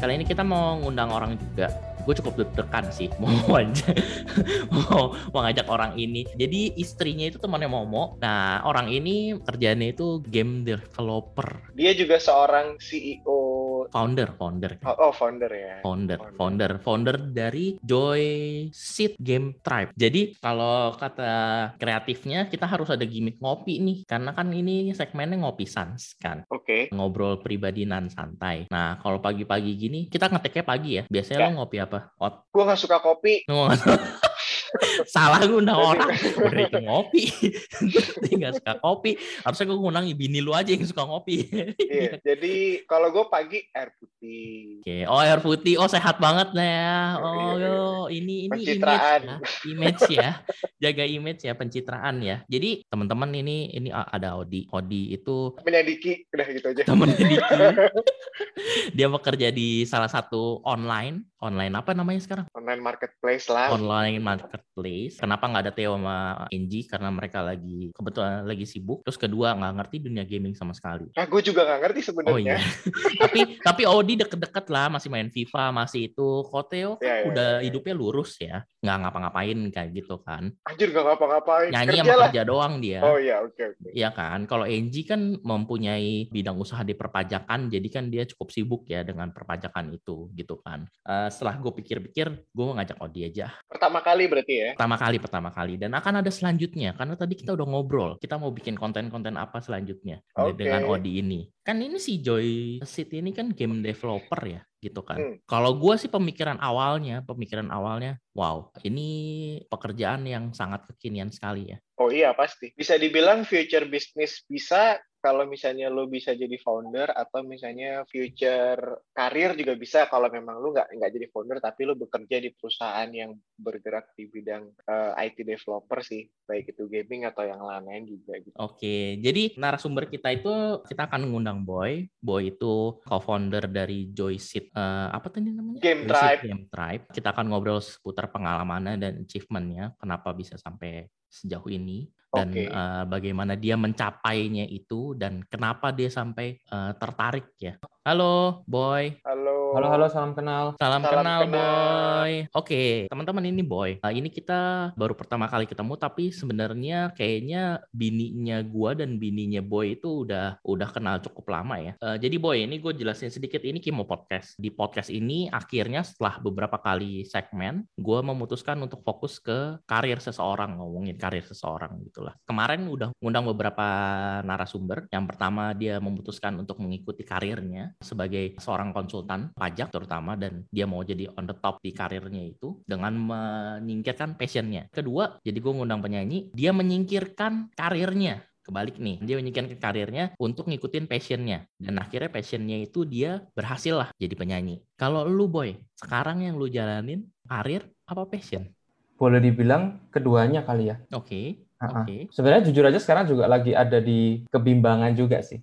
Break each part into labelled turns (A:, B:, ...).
A: Kali ini kita mau ngundang orang juga. Gue cukup deg-degan sih mau aja mau, mau ngajak orang ini. Jadi istrinya itu temannya Momo. Nah orang ini kerjanya itu game developer,
B: Dia juga seorang CEO.
A: Founder, founder,
B: Oh, oh, founder ya.
A: founder,
B: Founder.
A: founder, founder dari Joy Seed Game Tribe. Jadi kalau kata kreatifnya kita harus ada gimmick ngopi nih, karena kan ini segmennya ngopi sans kan.
B: Oke.
A: ngobrol pribadi nan santai. Nah, kalau pagi-pagi gini, kita ngeteknya pagi ya. Biasanya
B: Ya.
A: lo ngopi apa? Ot.
B: Gue nggak suka kopi.
A: Salah gue undang orang. Udah itu ngopi. Dia nggak suka kopi. Harusnya gue ngundang bini lu aja yang suka ngopi.
B: Iya. Jadi kalau gue pagi air putih.
A: Oke, oh air putih, oh sehat banget lah ya. Oh,
B: Iya, iya.
A: yo, ini ini
B: Pencitraan.
A: image ya, image ya, jaga image ya, pencitraan ya. Jadi teman-teman ini ini ada Odi, Odi itu
B: Temennya Diki. Udah gitu aja.
A: temennya Diki. Dia bekerja di salah satu online, online apa namanya sekarang?
B: Online marketplace lah.
A: Online marketplace. Kenapa nggak ada Theo sama Enji? Karena mereka lagi kebetulan lagi sibuk. Terus kedua nggak ngerti dunia gaming sama sekali.
B: Nah, gue juga nggak ngerti
A: Oh
B: sebenarnya.
A: iya. tapi tapi Odi deket-deket lah, masih main FIFA, masih itu. Kok Theo kan
B: iya,
A: udah
B: iya.
A: hidupnya lurus ya, nggak ngapa-ngapain kayak gitu kan.
B: Anjir nggak ngapa-ngapain.
A: Nyanyi
B: Kerja
A: sama
B: lah.
A: kerja doang dia.
B: Oh iya, oke oke.
A: Iya kan, kalau Enji kan mempunyai bidang usaha di perpajakan, jadi kan dia cukup sibuk ya dengan perpajakan itu, gitu kan. Eh, setelah gue pikir-pikir, gue ngajak Odi aja.
B: Pertama kali berarti ya.
A: Pertama kali, pertama kali. Dan akan ada selanjutnya, karena tadi kita udah ngobrol. Kita mau bikin konten-konten apa selanjutnya
B: Oke.
A: dengan Odi ini. Kan ini si Joy City ini kan game developer ya, gitu kan.
B: Hmm.
A: Kalau gue sih pemikiran awalnya, pemikiran awalnya, wow, ini pekerjaan yang sangat kekinian sekali ya.
B: Oh iya pasti. Bisa dibilang future business bisa kalau misalnya lo bisa jadi founder atau misalnya future karir juga bisa kalau memang lo nggak nggak jadi founder tapi lo bekerja di perusahaan yang bergerak di bidang eh, IT developer sih baik itu gaming atau yang lain-lain juga gitu.
A: Oke, jadi narasumber kita itu kita akan mengundang Boy. Boy itu co-founder dari Joyseed. eh, apa tadi namanya?
B: Game Tribe.
A: Game Tribe. Kita akan ngobrol seputar pengalamannya dan achievementnya. Kenapa bisa sampai sejauh ini dan
B: Oke.
A: eh, bagaimana dia mencapainya itu dan kenapa dia sampai eh, tertarik ya. Halo, Boy.
B: Halo.
C: Halo, halo, salam kenal.
A: Salam,
B: Salam
A: kenal,
B: kenal.
A: Boy. Oke, teman-teman ini Boy. Nah, ini kita baru pertama kali ketemu, tapi sebenarnya kayaknya bininya gua dan bininya Boy itu udah udah kenal cukup lama ya. Eh, jadi Boy, ini gue jelasin sedikit. Ini Kimo Podcast. Di podcast ini akhirnya setelah beberapa kali segmen, gua memutuskan untuk fokus ke karir seseorang, ngomongin karir seseorang gitulah. Kemarin udah ngundang beberapa narasumber. Yang pertama dia memutuskan untuk mengikuti karirnya sebagai seorang konsultan pajak terutama dan dia mau jadi on the top di karirnya itu dengan menyingkirkan passionnya. Kedua, jadi gue ngundang penyanyi, dia menyingkirkan karirnya. Kebalik nih, dia menyingkirkan karirnya untuk ngikutin passionnya. Dan akhirnya passionnya itu dia berhasil lah jadi penyanyi. Kalau lu boy, sekarang yang lu jalanin karir apa passion?
C: Boleh dibilang keduanya kali ya.
A: Oke,
C: Ha-ha.
A: Oke.
C: Sebenarnya jujur aja sekarang juga lagi ada di kebimbangan juga sih.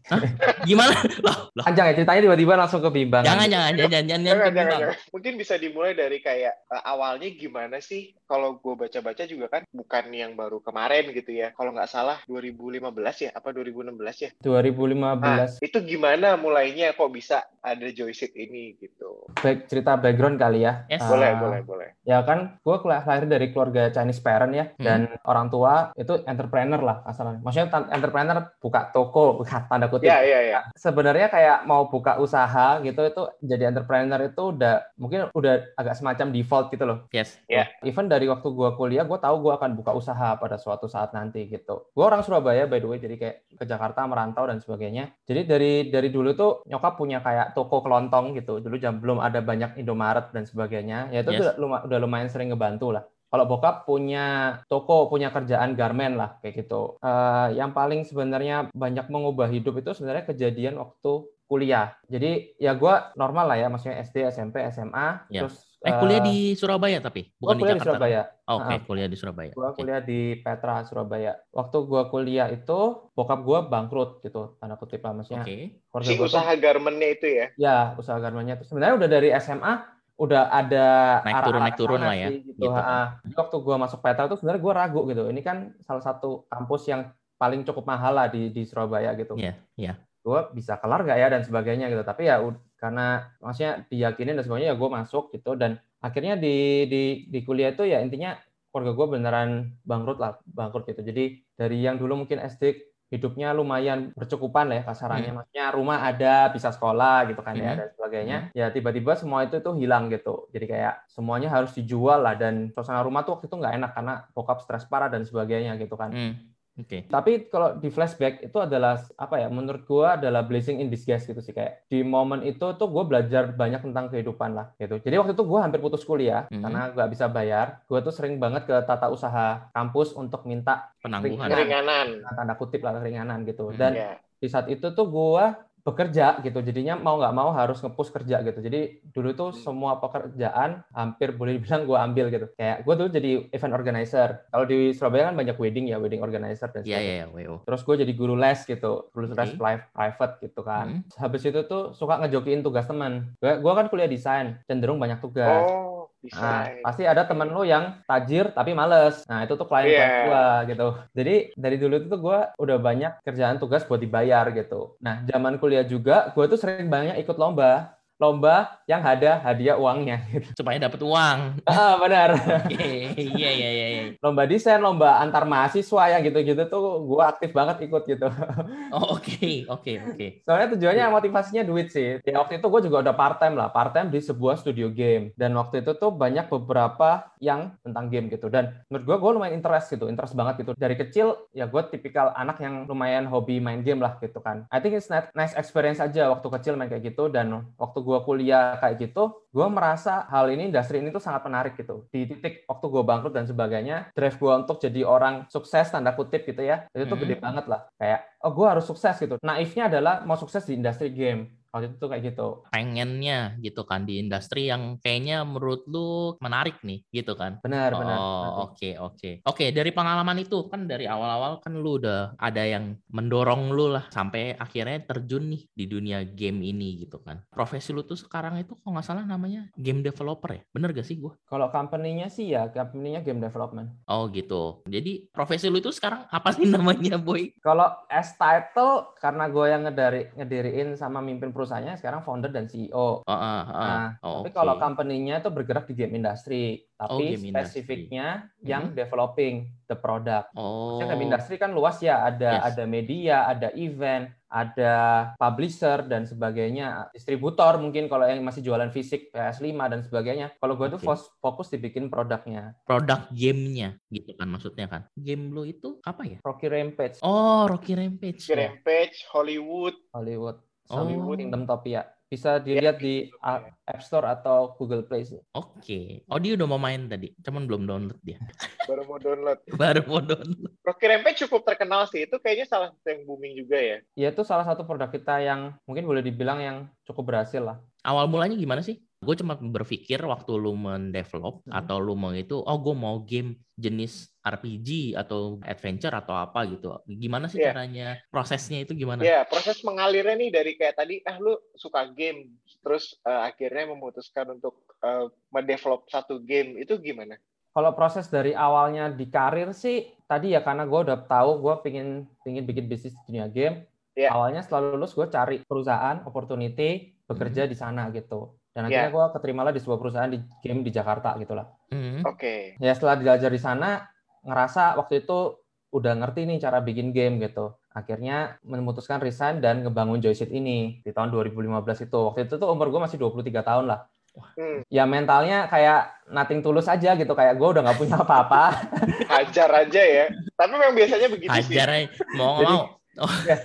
A: Gimana? Loh, loh.
C: Panjang ya ceritanya tiba-tiba langsung kebimbangan.
A: Jangan, jangan, jangan, jangan, jangan,
B: Jangan, jangan, jangan. Mungkin bisa dimulai dari kayak eh, awalnya gimana sih? Kalau gue baca-baca juga kan bukan yang baru kemarin gitu ya. Kalau nggak salah 2015 ya, apa 2016 ya?
C: 2015
B: Nah, itu gimana mulainya kok bisa ada joystick ini gitu?
C: back, cerita background kali ya.
A: Yes.
C: Ah,
B: Boleh, boleh, boleh.
C: Ya kan, gue lahir dari keluarga Chinese parent ya,
A: Hmm.
C: dan orang tua itu entrepreneur lah asalnya. Maksudnya entrepreneur buka toko, buka tanda kutip.
B: Ya, ya, ya.
C: Sebenarnya kayak mau buka usaha gitu itu jadi entrepreneur itu udah mungkin udah agak semacam default gitu loh.
A: Yes.
B: Ya.
C: Even dari waktu gue kuliah, gue tahu gue akan buka usaha pada suatu saat nanti gitu. Gue orang Surabaya by the way, jadi kayak ke Jakarta merantau dan sebagainya. Jadi dari dari dulu tuh nyokap punya kayak toko kelontong gitu. Dulu jam belum ada banyak Indomaret dan sebagainya. Ya itu
A: Yes.
C: udah, udah lumayan sering ngebantu lah. Kalau bokap punya toko, punya kerjaan garmen lah kayak gitu. Eh, yang paling sebenarnya banyak mengubah hidup itu sebenarnya kejadian waktu kuliah. Jadi ya gue normal lah ya, maksudnya SD, SMP, SMA,
A: Ya.
C: terus
A: Eh kuliah di Surabaya tapi
C: gua
A: bukan di
C: kuliah di
A: Jakarta.
C: Surabaya.
A: Oke,
C: Ah.
A: kuliah di Surabaya.
C: Gua
A: Oke.
C: kuliah di Petra Surabaya. Waktu gua kuliah itu bokap gua bangkrut gitu, tanda kutip lah maksudnya.
A: Oke.
C: Keluarga
B: Si
C: gua
B: usaha garmennya itu ya.
C: ya usaha garmennya itu sebenarnya udah dari SMA udah ada
A: Naik
C: arah-arah
A: turun, naik turun lah ya,
C: sih, gitu.
A: gitu.
C: Jadi waktu gua masuk Petra itu sebenarnya gua ragu gitu. Ini kan salah satu kampus yang paling cukup mahal lah di di Surabaya gitu.
A: Iya, iya.
C: gue bisa kelar gak ya dan sebagainya gitu tapi ya karena maksudnya diyakinin dan sebagainya ya gue masuk gitu dan akhirnya di di di kuliah itu ya intinya keluarga gue beneran bangkrut lah bangkrut gitu jadi dari yang dulu mungkin SD hidupnya lumayan bercukupan lah ya kasarannya hmm. maksudnya rumah ada bisa sekolah gitu kan ya hmm. dan sebagainya hmm. ya tiba-tiba semua itu tuh hilang gitu jadi kayak semuanya harus dijual lah dan suasana rumah tuh waktu itu nggak enak karena bokap stres parah dan sebagainya gitu kan hmm. Oke. Okay. Tapi kalau di flashback itu adalah apa ya? Menurut gua adalah blessing in disguise gitu sih kayak di momen itu tuh gue belajar banyak tentang kehidupan lah gitu. Jadi waktu itu gue hampir putus kuliah mm -hmm. karena gak bisa bayar. Gue tuh sering banget ke tata usaha kampus untuk minta
A: penangguhan,
B: keringanan,
C: tanda kutip lah keringanan gitu. Dan yeah. di saat itu tuh gue bekerja gitu. Jadinya mau nggak mau harus ngepus kerja gitu. Jadi dulu tuh hmm. semua pekerjaan hampir boleh dibilang gue ambil gitu. Kayak gue tuh jadi event organizer. Kalau di Surabaya kan banyak wedding ya wedding organizer dan
A: iya, sebagainya yeah, yeah,
C: terus gue jadi guru les gitu guru les okay. private gitu kan. Hmm. habis itu tuh suka ngejokiin tugas teman. Gue kan kuliah desain cenderung banyak tugas. Oh Nah, pasti ada temen lu yang tajir tapi males. Nah, itu tuh klien yeah. gua gitu. Jadi dari dulu itu gua udah banyak kerjaan tugas buat dibayar gitu. Nah, zaman kuliah juga gua tuh sering banyak ikut lomba lomba yang ada hadiah uangnya.
A: Gitu. supaya dapat uang.
C: Ah benar.
A: Iya, iya iya iya.
C: Lomba desain lomba antar mahasiswa yang gitu-gitu tuh gue aktif banget ikut gitu.
A: Oh oke oke oke.
C: Soalnya tujuannya motivasinya duit sih. Ya waktu itu gue juga udah part time lah part time di sebuah studio game. Dan waktu itu tuh banyak beberapa yang tentang game gitu. Dan menurut gue gue lumayan interest gitu interest banget gitu. Dari kecil ya gue tipikal anak yang lumayan hobi main game lah gitu kan. I think it's nice experience aja waktu kecil main kayak gitu. Dan waktu gue kuliah kayak gitu, gue merasa hal ini industri ini tuh sangat menarik gitu. Di titik waktu gue bangkrut dan sebagainya, drive gue untuk jadi orang sukses tanda kutip gitu ya, itu tuh hmm. gede banget lah. Kayak oh gue harus sukses gitu. Naifnya adalah mau sukses di industri game waktu itu tuh kayak gitu.
A: Pengennya gitu kan di industri yang kayaknya menurut lu menarik nih gitu kan?
C: Benar oh, benar
A: oke oke. Oke dari pengalaman itu kan dari awal-awal kan lu udah ada yang mendorong lu lah sampai akhirnya terjun nih di dunia game ini gitu kan. Profesi lu tuh sekarang itu kok nggak salah namanya game developer ya? Bener gak sih gua?
C: Kalau company-nya sih ya company-nya game development.
A: Oh gitu. Jadi profesi lu itu sekarang apa sih namanya boy?
C: Kalau as title karena gue yang ngedari ngediriin sama mimpin perusahaan perusahaannya sekarang founder dan CEO. Uh, uh, uh. Nah, oh, tapi okay. kalau company-nya itu bergerak di game industry, tapi oh, spesifiknya industry. yang hmm. developing the product. Oh. Maksudnya game industry kan luas ya, ada yes. ada media, ada event, ada publisher dan sebagainya, distributor mungkin kalau yang masih jualan fisik PS5 dan sebagainya. Kalau gue okay. tuh fokus dibikin produknya.
A: Produk gamenya gitu kan maksudnya kan. Game lo itu apa ya?
C: Rocky Rampage.
A: Oh, Rocky Rampage.
B: Rocky Rampage, Hollywood.
C: Hollywood. Hollywood oh. Kingdom Topia. Bisa dilihat di App Store atau Google Play sih.
A: Oke. Okay. Oh dia udah mau main tadi, cuman belum download dia.
B: Baru mau download.
A: Baru mau download.
B: Rocky Rampage cukup terkenal sih. Itu kayaknya salah satu yang booming juga ya.
C: Iya itu salah satu produk kita yang mungkin boleh dibilang yang cukup berhasil lah.
A: Awal mulanya gimana sih? Gue cuma berpikir waktu lu mendevelop hmm. atau lu mau itu, oh gue mau game jenis RPG atau adventure atau apa gitu. Gimana sih yeah. caranya? Prosesnya itu gimana?
B: Ya, yeah, proses mengalirnya nih dari kayak tadi, ah lu suka game, terus uh, akhirnya memutuskan untuk uh, mendevelop satu game, itu gimana?
C: Kalau proses dari awalnya di karir sih, tadi ya karena gue udah tahu gue pingin pingin bikin bisnis di dunia game. Yeah. Awalnya selalu lulus gue cari perusahaan, opportunity, bekerja hmm. di sana gitu dan akhirnya yeah. gue keterima lah di sebuah perusahaan di game di Jakarta gitulah.
B: Mm-hmm. Oke. Okay.
C: Ya setelah belajar di sana ngerasa waktu itu udah ngerti nih cara bikin game gitu. Akhirnya memutuskan resign dan ngebangun Joyset ini di tahun 2015 itu. Waktu itu tuh umur gue masih 23 tahun lah. Hmm. Ya mentalnya kayak nothing tulus aja gitu kayak gue udah nggak punya apa-apa.
B: Hajar aja ya. Tapi memang biasanya begitu
A: Hajar sih. Hajar aja. Mau Jadi, mau.
C: Oh. Ya,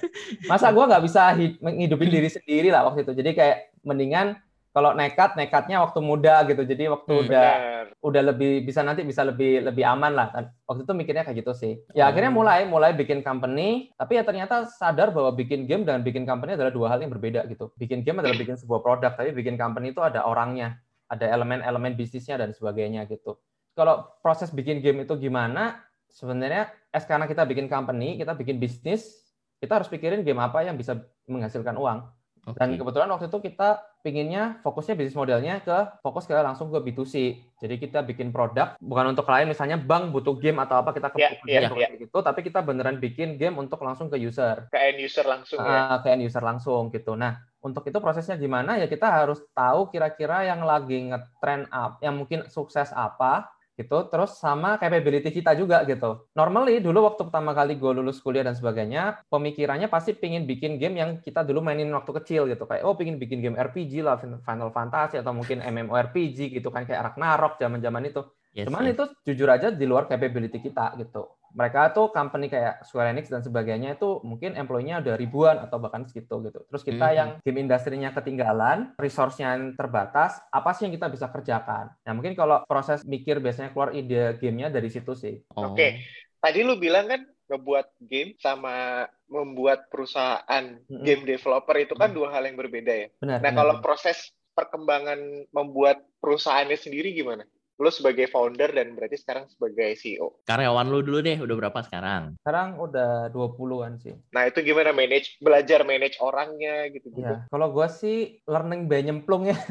C: masa gue nggak bisa ngidupin diri sendiri lah waktu itu. Jadi kayak mendingan kalau nekat nekatnya waktu muda gitu. Jadi waktu hmm, udah bener. udah lebih bisa nanti bisa lebih lebih aman lah. Waktu itu mikirnya kayak gitu sih. Ya hmm. akhirnya mulai mulai bikin company. Tapi ya ternyata sadar bahwa bikin game dan bikin company adalah dua hal yang berbeda gitu. Bikin game adalah bikin sebuah produk tapi bikin company itu ada orangnya ada elemen-elemen bisnisnya dan sebagainya gitu. Kalau proses bikin game itu gimana? Sebenarnya es karena kita bikin company kita bikin bisnis kita harus pikirin game apa yang bisa menghasilkan uang. Okay. Dan kebetulan waktu itu kita pinginnya fokusnya bisnis modelnya ke fokus ke langsung ke B2C. Jadi kita bikin produk bukan untuk klien misalnya bank butuh game atau apa kita ke
B: Yeah, yeah, yeah.
C: gitu, tapi kita beneran bikin game untuk langsung ke user.
B: Ke end user langsung ya.
C: Ah, ke end user langsung gitu. Nah, untuk itu prosesnya gimana ya kita harus tahu kira-kira yang lagi ngetrend up, yang mungkin sukses apa gitu, terus sama capability kita juga gitu. Normally dulu waktu pertama kali gue lulus kuliah dan sebagainya, pemikirannya pasti pingin bikin game yang kita dulu mainin waktu kecil gitu, kayak oh pingin bikin game RPG lah, Final Fantasy atau mungkin MMORPG gitu kan kayak Ragnarok zaman-zaman itu.
A: Yes,
C: Cuman
A: yes.
C: itu jujur aja di luar capability kita gitu. Mereka tuh company kayak Square Enix dan sebagainya itu mungkin employee-nya udah ribuan atau bahkan segitu gitu. Terus kita
A: Mhm.
C: yang game industrinya ketinggalan, resource-nya yang terbatas, apa sih yang kita bisa kerjakan? Nah mungkin kalau proses mikir biasanya keluar ide gamenya dari situ sih.
A: Oh.
B: Oke. Tadi lu bilang kan ngebuat game sama membuat perusahaan
C: Mm-mm.
B: game developer itu kan
C: Mm.
B: dua hal yang berbeda ya.
C: Benar.
B: Nah,
C: benar,
B: kalau
C: benar.
B: proses perkembangan membuat perusahaannya sendiri gimana? Lu sebagai founder dan berarti sekarang sebagai CEO.
A: Karyawan lu dulu deh, udah berapa sekarang?
C: sekarang udah 20-an sih.
B: Nah, itu gimana manage belajar manage orangnya gitu-gitu.
C: Ya, kalau gua sih learning by nyemplung ya.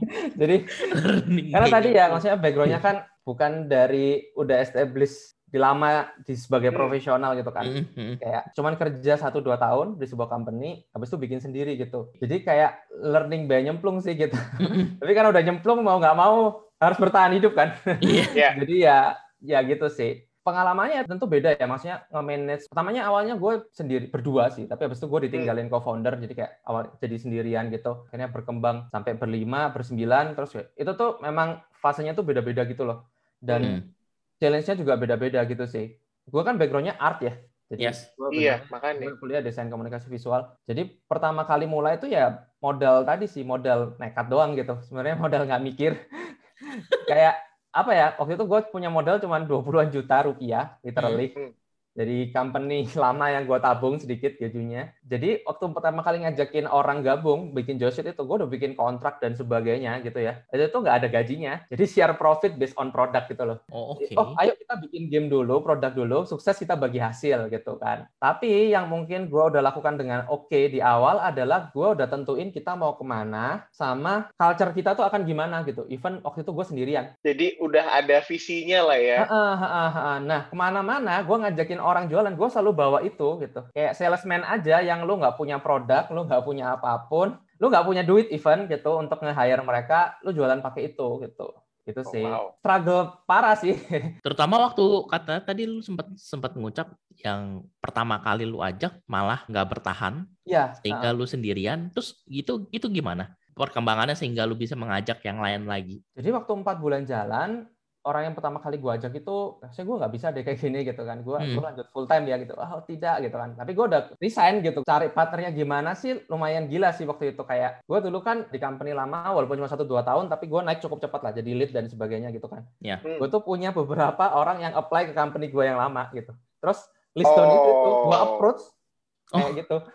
C: Jadi
A: Learning
C: Karena tadi ya, maksudnya backgroundnya kan bukan dari udah established di lama di sebagai
B: Hmm.
C: profesional gitu kan.
A: Mhm.
C: Kayak cuman kerja 1-2 tahun di sebuah company, habis itu bikin sendiri gitu. Jadi kayak learning by nyemplung sih gitu. Tapi kan udah nyemplung mau nggak mau harus bertahan hidup kan.
A: Iya.
B: Ya.
C: Jadi ya ya gitu sih. Pengalamannya tentu beda ya, maksudnya nge-manage. Pertamanya awalnya gue sendiri berdua sih, tapi habis itu gue ditinggalin co-founder, jadi kayak awal jadi sendirian gitu. Akhirnya berkembang sampai berlima, bersembilan, terus itu tuh memang fasenya tuh beda-beda gitu loh. Dan
A: Hmm.
C: challenge-nya juga beda-beda gitu sih. Gue kan background-nya art ya, jadi
A: Yes.
C: gue
B: Iya,
C: bener-
B: makanya.
C: gue kuliah desain komunikasi visual. Jadi pertama kali mulai itu ya modal tadi sih, modal nekat doang gitu. Sebenarnya modal nggak mikir. Kayak apa ya? Waktu itu gue punya modal cuma 20-an juta rupiah, literally.
B: Hmm.
C: Dari company lama yang gue tabung sedikit gajinya. Jadi waktu pertama kali ngajakin orang gabung bikin Joshit itu, gue udah bikin kontrak dan sebagainya gitu ya. Itu tuh nggak ada gajinya. Jadi share profit based on product gitu loh.
A: Oh, oke.
C: Oh, ayo kita bikin game dulu, produk dulu, sukses kita bagi hasil gitu kan. Tapi yang mungkin gue udah lakukan dengan oke di awal adalah gue udah tentuin kita mau ke mana, sama culture kita tuh akan gimana gitu. Even waktu itu gue sendirian.
B: Jadi udah ada visinya lah ya.
C: Heeh, heeh, heeh. Nah, ke mana-mana gue ngajakin orang jualan, gue selalu bawa itu gitu. Kayak salesman aja yang lu nggak punya produk, lu nggak punya apa pun, lu nggak punya duit even gitu untuk nge-hire mereka, lu jualan pakai itu gitu. Itu
B: Oh,
C: sih.
B: wow.
C: Struggle parah sih.
A: Terutama waktu kata tadi lu sempat sempat ngucap yang pertama kali lu ajak malah nggak bertahan
C: Iya.
A: sehingga lu sendirian. Terus itu itu gimana? Perkembangannya sehingga lu bisa mengajak yang lain lagi.
C: Jadi waktu empat bulan jalan, orang yang pertama kali gue ajak itu, saya gue nggak bisa deh kayak gini gitu kan. Gue
A: Hmm.
C: lanjut full time ya gitu. Oh tidak gitu kan. Tapi gue udah resign gitu. Cari partnernya gimana sih? Lumayan gila sih waktu itu kayak gue dulu kan di company lama walaupun cuma satu dua tahun, tapi gue naik cukup cepat lah jadi lead dan sebagainya gitu kan.
A: Ya.
B: Hmm.
C: Gue tuh punya beberapa orang yang apply ke company gue yang lama gitu. Terus Liston itu tuh gue
B: Oh.
C: approach kayak
A: Oh.
C: gitu.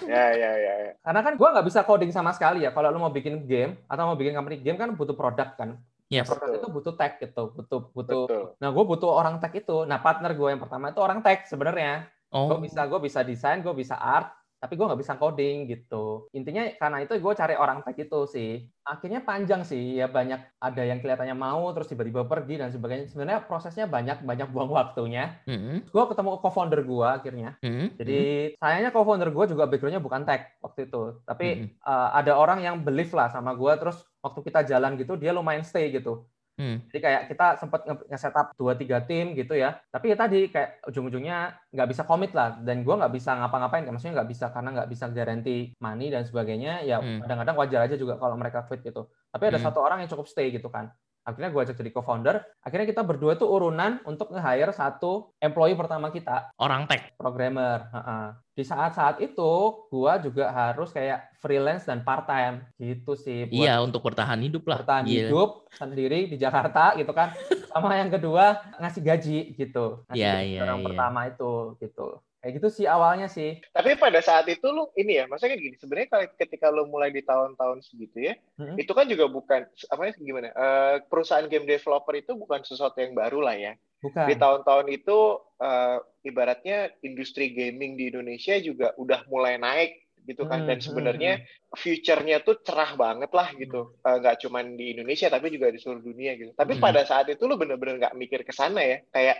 B: Ya, ya, ya. ya.
C: Karena kan gue nggak bisa coding sama sekali ya. Kalau lu mau bikin game atau mau bikin company game kan butuh produk kan.
A: Yes.
C: Produk itu butuh tag gitu, butuh butuh.
B: Betul.
C: Nah, gue butuh orang tag itu. Nah, partner gue yang pertama itu orang tag sebenarnya.
A: Oh.
C: Gue bisa gue bisa desain, gue bisa art, tapi gue nggak bisa coding gitu. Intinya karena itu gue cari orang tag itu sih. Akhirnya panjang sih, ya banyak ada yang kelihatannya mau terus tiba-tiba pergi dan sebagainya. Sebenarnya prosesnya banyak banyak buang waktunya.
A: Mhm.
C: Gue ketemu co-founder gue akhirnya.
A: Mhm.
C: Jadi sayangnya co-founder gue juga backgroundnya bukan tech waktu itu, tapi
A: Mhm.
C: uh, ada orang yang believe lah sama gue. Terus waktu kita jalan gitu, dia lumayan stay gitu.
A: Hmm.
C: Jadi kayak kita sempat nge- nge-setup dua tiga tim gitu ya. Tapi ya tadi kayak ujung-ujungnya nggak bisa komit lah. Dan gue nggak bisa ngapa-ngapain. Maksudnya nggak bisa karena nggak bisa garanti money dan sebagainya. Ya
A: Hmm.
C: kadang-kadang wajar aja juga kalau mereka quit gitu. Tapi ada
A: Hmm.
C: satu orang yang cukup stay gitu kan. Akhirnya gue ajak jadi co-founder. Akhirnya kita berdua tuh urunan untuk nge-hire satu employee pertama kita
A: Orang tech.
C: programmer. Heeh. Di saat-saat itu, gua juga harus kayak freelance dan part time gitu sih. Buat
A: Iya, untuk bertahan hidup lah.
C: bertahan
A: Iya.
C: hidup sendiri di Jakarta gitu kan. Sama yang kedua ngasih gaji gitu. Ngasih
A: Iya,
C: gaji
A: iya,
C: orang
A: iya.
C: pertama itu gitu. Kayak gitu sih awalnya sih.
B: Tapi pada saat itu lu ini ya, maksudnya gini, sebenarnya kalau ketika lu mulai di tahun-tahun segitu ya,
C: Mm-mm.
B: itu kan juga bukan apa ya, gimana? eh, perusahaan game developer itu bukan sesuatu yang baru lah ya.
C: Bukan.
B: Di tahun-tahun itu eh, ibaratnya industri gaming di Indonesia juga udah mulai naik gitu kan
C: Hmm,
B: dan
C: hmm,
B: sebenarnya future-nya tuh cerah banget lah gitu Eh, nggak cuman di Indonesia tapi juga di seluruh dunia gitu tapi
A: Hmm.
B: pada saat itu lu bener-bener nggak mikir ke sana ya kayak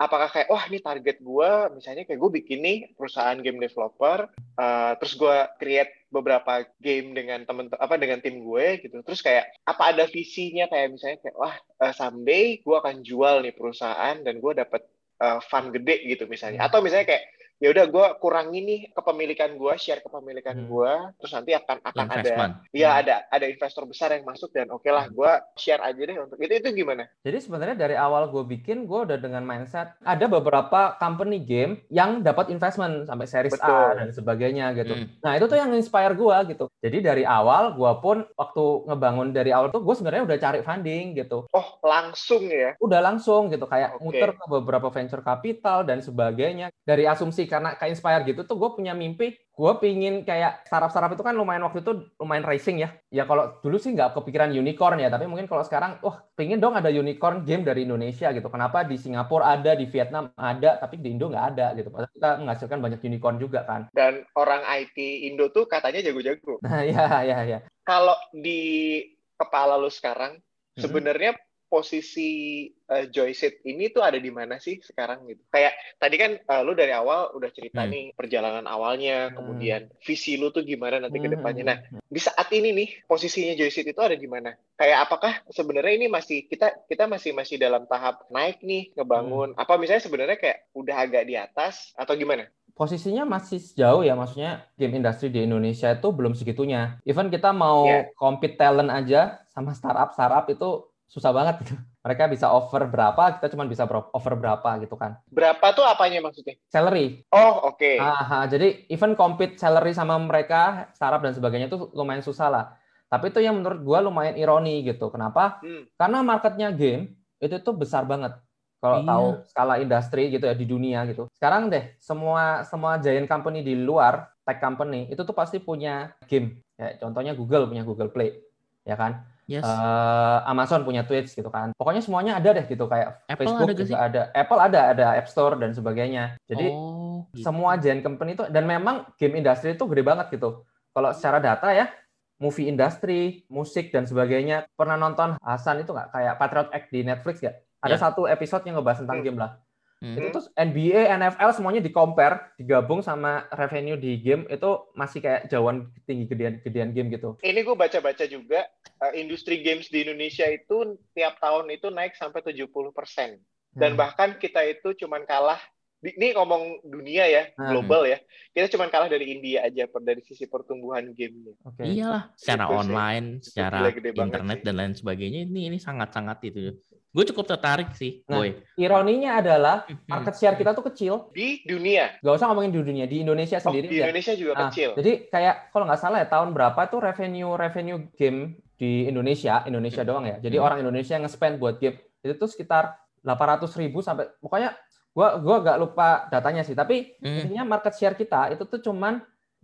B: apakah kayak wah ini target gua misalnya kayak gue bikin nih perusahaan game developer eh, terus gua create beberapa game dengan temen apa dengan tim gue gitu. Terus kayak apa ada visinya? Kayak misalnya kayak wah eh, someday gua akan jual nih perusahaan dan gua dapat eh, fund gede gitu misalnya. Atau misalnya kayak ya udah gue kurangi nih kepemilikan gue share kepemilikan
C: Hmm.
B: gue terus nanti akan akan ada
A: Investment.
B: ya ada ada investor besar yang masuk dan oke lah gue share aja deh untuk itu itu gimana
C: Jadi sebenarnya dari awal gue bikin, gue udah dengan mindset ada beberapa company game yang dapat investment sampai series A
B: Betul.
C: dan sebagainya gitu.
A: Hmm.
C: Nah itu tuh yang inspire gue gitu. Jadi dari awal gue pun waktu ngebangun dari awal tuh gue sebenarnya udah cari funding gitu.
B: oh langsung ya
C: Udah langsung gitu kayak
B: Oke.
C: muter ke beberapa venture capital dan sebagainya. Dari asumsi karena kayak inspire gitu tuh gue punya mimpi gue pingin kayak startup-startup itu kan lumayan waktu itu lumayan racing ya. Ya kalau dulu sih nggak kepikiran unicorn ya, tapi mungkin kalau sekarang, wah pingin dong ada unicorn game dari Indonesia gitu. Kenapa di Singapura ada, di Vietnam ada, tapi di Indo nggak ada gitu. Padahal kita menghasilkan banyak unicorn juga kan.
B: dan orang IT Indo tuh katanya jago-jago
C: Nah ya ya ya.
B: kalau di kepala lu sekarang
C: Mhm.
B: sebenarnya posisi eh, Joyset ini tuh ada di mana sih sekarang gitu kayak tadi kan eh, lu dari awal udah cerita
A: Hmm.
B: nih perjalanan awalnya
C: Hmm.
B: kemudian visi lu tuh gimana nanti ke
C: Mhm.
B: depannya nah di saat ini nih posisinya Joyset itu ada di mana? Kayak apakah sebenarnya ini masih kita kita masih masih dalam tahap naik nih ngebangun?
C: Hmm.
B: Apa misalnya sebenarnya kayak udah agak di atas atau gimana?
C: posisinya masih jauh ya maksudnya game industri di Indonesia itu belum segitunya. Even kita mau
B: Iya.
C: compete talent aja sama startup startup itu susah banget gitu. Mereka bisa offer berapa, kita cuma bisa offer berapa gitu kan.
B: Berapa tuh apanya maksudnya?
C: Salary.
B: Oh oke.
C: Aha, jadi even compete salary sama mereka, startup dan sebagainya itu lumayan susah lah. Tapi itu yang menurut gua lumayan ironi gitu. Kenapa?
B: Hmm.
C: Karena marketnya game itu tuh besar banget. Kalau
A: Iya.
C: tahu skala industri gitu ya di dunia gitu. Sekarang deh semua semua giant company di luar tech company itu tuh pasti punya game. Ya, contohnya Google punya Google Play, ya kan?
A: Yes.
C: Eh, Amazon punya Twitch gitu kan. Pokoknya semuanya ada deh gitu kayak
A: Apple
C: Facebook
A: ada
C: juga
A: sih?
C: ada. Apple ada, ada App Store dan sebagainya. Jadi
A: oh, gitu.
C: semua giant company itu dan memang game industry itu gede banget gitu. Kalau secara data ya, movie industry, musik dan sebagainya. Pernah nonton Hasan itu nggak kayak Patriot Act di Netflix ya? Ada
A: Ya.
C: satu episode yang ngebahas tentang
B: Hmm.
C: game lah.
A: Hmm.
C: Itu tuh NBA, NFL semuanya di compare, digabung sama revenue di game itu masih kayak jauhan tinggi gedean gedean game gitu.
B: Ini gue baca-baca juga eh, industri games di Indonesia itu tiap tahun itu naik sampai 70%. Dan
C: Hmm.
B: bahkan kita itu cuman kalah di- ini ngomong dunia ya,
C: Hmm.
B: global ya. Kita cuman kalah dari India aja per dari sisi pertumbuhan gamenya.
C: Oke.
A: Iyalah, secara
B: Itu sih.
A: online, secara
B: gila-gede banget
A: internet
B: sih.
A: dan lain sebagainya ini ini sangat-sangat itu. Gue cukup tertarik sih,
C: Nah,
A: boy.
C: Ironinya adalah
A: Hmm.
C: market share kita tuh kecil.
B: Di dunia.
C: Gak usah ngomongin di dunia, di Indonesia
B: Oh,
C: sendiri
B: di
C: ya.
B: Indonesia juga
C: Ah,
B: kecil.
C: Jadi kayak kalau nggak salah ya tahun berapa tuh revenue revenue game di Indonesia, Indonesia doang ya. Jadi
A: Hmm.
C: orang Indonesia yang nge-spend buat game itu tuh sekitar 800 ribu sampai pokoknya gua gua nggak lupa datanya sih. Tapi
A: Hmm.
C: intinya market share kita itu tuh cuman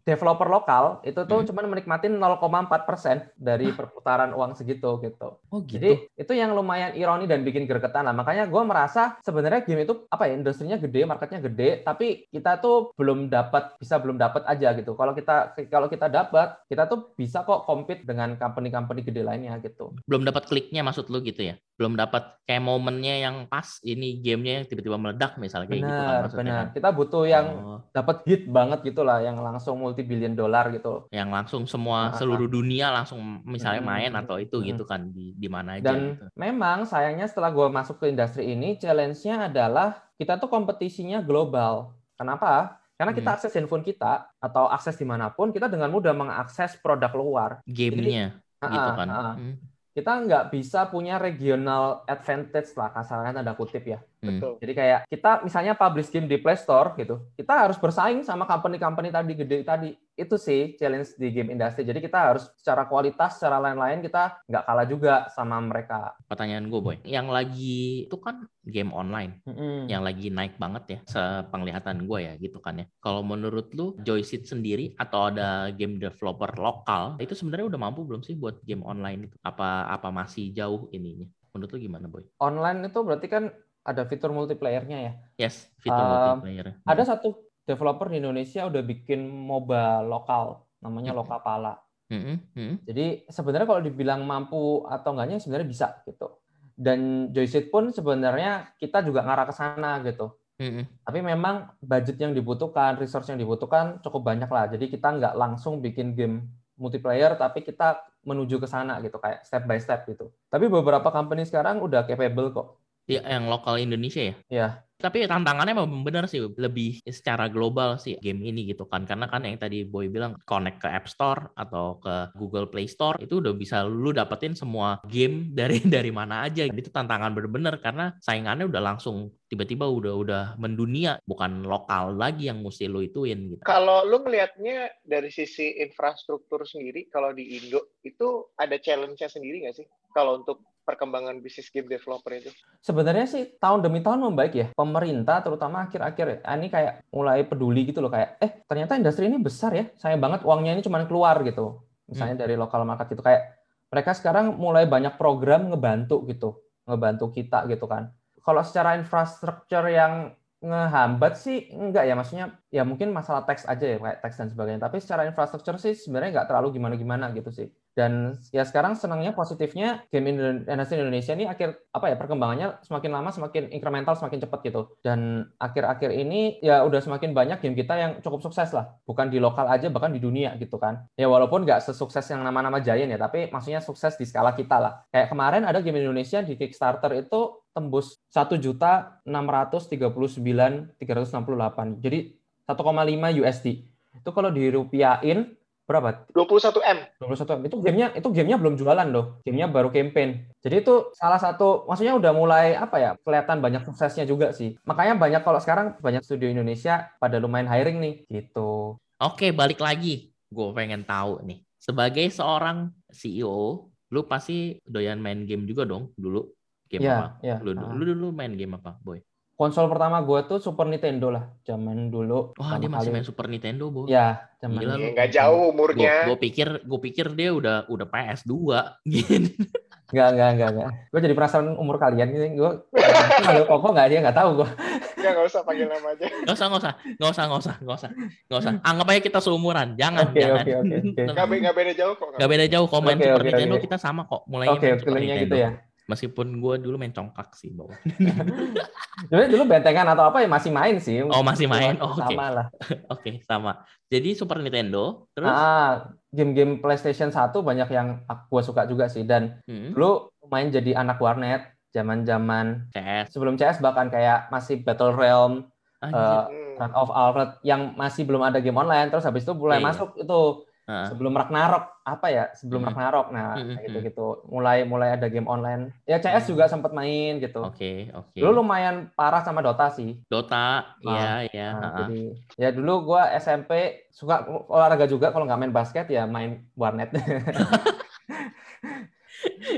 C: developer lokal itu tuh
A: Hmm.
C: cuman menikmati 0,4 persen dari perputaran uang segitu gitu.
A: Oh gitu.
C: Jadi itu yang lumayan ironi dan bikin gregetan lah. Makanya gue merasa sebenarnya game itu apa ya industrinya gede, marketnya gede, tapi kita tuh belum dapat bisa belum dapat aja gitu. Kalau kita kalau kita dapat, kita tuh bisa kok compete dengan company-company gede lainnya gitu.
A: Belum dapat kliknya maksud lu gitu ya? Belum dapat kayak momennya yang pas ini gamenya yang tiba-tiba meledak misalnya kayak gitu kan maksudnya.
C: Kita butuh yang
A: Oh,
C: dapat hit banget gitu lah, yang langsung multi billion dollar gitu.
A: yang langsung semua
C: Ah,
A: seluruh dunia langsung misalnya
C: Hmm,
A: main atau itu
C: hmm.
A: gitu kan di di mana aja
C: Dan
A: gitu.
C: memang sayangnya setelah gue masuk ke industri ini, challenge-nya adalah kita tuh kompetisinya global. Kenapa? Karena kita
A: Hmm.
C: akses handphone kita atau akses di mana pun, kita dengan mudah mengakses produk luar.
A: Gamenya gitu
C: Ah,
A: kan.
C: ah, ah.
A: Hmm.
C: Kita nggak bisa punya regional advantage lah, kasarnya tanda kutip ya.
A: Hmm.
B: Betul.
C: Jadi kayak kita misalnya publish game di Play Store gitu, kita harus bersaing sama company-company tadi gede tadi. Itu sih challenge di game industry. Jadi kita harus secara kualitas, secara lain-lain kita nggak kalah juga sama mereka.
A: Pertanyaan gue boy, yang lagi itu kan game online.
C: Mm-mm.
A: yang lagi naik banget ya sepenglihatan gue ya gitu kan ya. Kalau menurut lu Joyseed sendiri atau ada game developer lokal itu sebenarnya udah mampu belum sih buat game online itu? Apa apa masih jauh ininya? Menurut lu gimana boy?
C: online itu berarti kan ada fitur multiplayer-nya ya.
A: Yes, fitur
C: Um,
A: multiplayer.
C: Ada satu developer di Indonesia udah bikin MOBA lokal, namanya
A: Mm-mm.
C: Lokapala.
A: Mm-mm, mm-mm.
C: Jadi sebenarnya kalau dibilang mampu atau enggaknya sebenarnya bisa gitu. Dan Joyseed pun sebenarnya kita juga ngarah ke sana gitu.
A: Mm-mm.
C: Tapi memang budget yang dibutuhkan, resource yang dibutuhkan cukup banyak lah. Jadi kita nggak langsung bikin game multiplayer, tapi kita menuju ke sana gitu, kayak step by step gitu. Tapi beberapa company sekarang udah capable kok.
A: Ya, yang lokal Indonesia ya.
C: Ya,
A: Tapi tantangannya memang benar sih lebih secara global sih game ini gitu kan. Karena kan yang tadi Boy bilang connect ke App Store atau ke Google Play Store itu udah bisa lu dapetin semua game dari dari mana aja. Itu tantangan bener-bener karena saingannya udah langsung tiba-tiba udah udah mendunia bukan lokal lagi yang mesti lu ituin gitu.
B: Kalau lu ngelihatnya dari sisi infrastruktur sendiri, kalau di Indo itu ada challenge-nya sendiri nggak sih? Kalau untuk perkembangan bisnis game developer itu?
C: sebenarnya sih tahun demi tahun membaik ya. Pemerintah terutama akhir-akhir ah, ini kayak mulai peduli gitu loh kayak eh ternyata industri ini besar ya. Sayang banget uangnya ini cuma keluar gitu. Misalnya dari lokal market gitu kayak mereka sekarang mulai banyak program ngebantu gitu, ngebantu kita gitu kan. Kalau secara infrastruktur yang ngehambat sih enggak ya maksudnya ya mungkin masalah teks aja ya kayak teks dan sebagainya tapi secara infrastruktur sih sebenarnya nggak terlalu gimana-gimana gitu sih dan ya sekarang senangnya positifnya game industri Indonesia ini akhir apa ya perkembangannya semakin lama semakin incremental semakin cepat gitu. Dan akhir-akhir ini ya udah semakin banyak game kita yang cukup sukses lah. Bukan di lokal aja bahkan di dunia gitu kan. Ya walaupun nggak sesukses yang nama-nama Giant ya tapi maksudnya sukses di skala kita lah. Kayak kemarin ada game Indonesia di Kickstarter itu tembus satu juta enam ratus tiga puluh sembilan tiga ratus enam puluh delapan. Jadi 1,5 USD itu kalau dirupiahin berapa
B: 21 M.
C: 21 M. Itu gamenya itu gamenya belum jualan loh. Gamenya baru campaign. Jadi itu salah satu maksudnya udah mulai apa ya kelihatan banyak suksesnya juga sih. Makanya banyak kalau sekarang banyak studio Indonesia pada lumayan hiring nih gitu.
A: Oke, balik lagi. Gue pengen tahu nih. Sebagai seorang CEO, lu pasti doyan main game juga dong dulu. Game
C: Iya,
A: apa?
C: iya.
A: Lu,
C: Ah.
A: lu dulu main game apa, Boy?
C: Konsol pertama gue tuh Super Nintendo lah, zaman dulu.
A: Wah, dia masih
C: kali.
A: main Super Nintendo, Boy.
C: Ya, zaman
A: Gila
C: dulu.
A: lu.
B: Nggak jauh umurnya.
A: Gue pikir gue pikir dia udah udah PS2 gitu.
C: Enggak, enggak, enggak, enggak. Gue jadi penasaran umur kalian ini. Gue manggil Koko enggak dia enggak tahu gue.
B: Nggak, nggak usah panggil nama aja.
A: Gak usah, gak usah, gak usah, gak usah, gak usah, gak usah. Anggap aja kita seumuran, jangan,
C: Oke,
A: jangan.
C: oke, oke, oke.
B: Nggak, be- nggak beda jauh kok.
A: Gak beda jauh, kalau main
C: Oke,
A: Super
C: oke,
A: Nintendo
C: oke.
A: kita sama kok. Mulai
C: Oke,
A: main Super
C: feelingnya
A: Nintendo.
C: gitu ya.
A: Meskipun gue dulu main congkak sih, Bo.
C: Sebenarnya dulu bentengan atau apa ya masih main sih.
A: Oh, masih main? Oh, oke.
C: Sama lah.
A: Oke, sama. Jadi Super Nintendo, terus
C: Ah, game-game PlayStation 1 banyak yang gue suka juga sih dan
A: hmm,
C: dulu main jadi anak warnet zaman-zaman
A: CS.
C: sebelum CS bahkan kayak masih Battle Realm,
A: Anjir.
C: eh. Run of Alred yang masih belum ada game online terus habis itu mulai
A: Iya, iya.
C: masuk itu
A: Ah,
C: sebelum Ragnarok apa ya sebelum
A: Hmm.
C: Ragnarok nah
A: Hmm,
C: kayak
A: hmm,
C: gitu-gitu mulai mulai ada game online ya CS
A: Hmm.
C: juga sempat main gitu
A: Oke, oke.
C: dulu lumayan parah sama Dota sih
A: Dota, iya, iya.
C: Nah,
A: ah, ah.
C: jadi ya dulu gua SMP suka olahraga juga kalau nggak main basket ya main warnet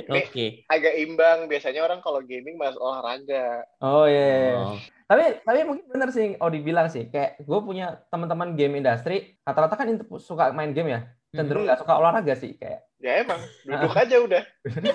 A: Oke.
B: Agak imbang. Biasanya orang kalau gaming mas olahraga.
C: oh iya, iya, iya.
A: Oh,
C: tapi tapi mungkin bener sih oh dibilang sih kayak gue punya teman-teman game industri rata-rata kan suka main game ya cenderung
A: Hmm.
C: nggak suka olahraga sih kayak
B: Ya emang. Duduk aja udah.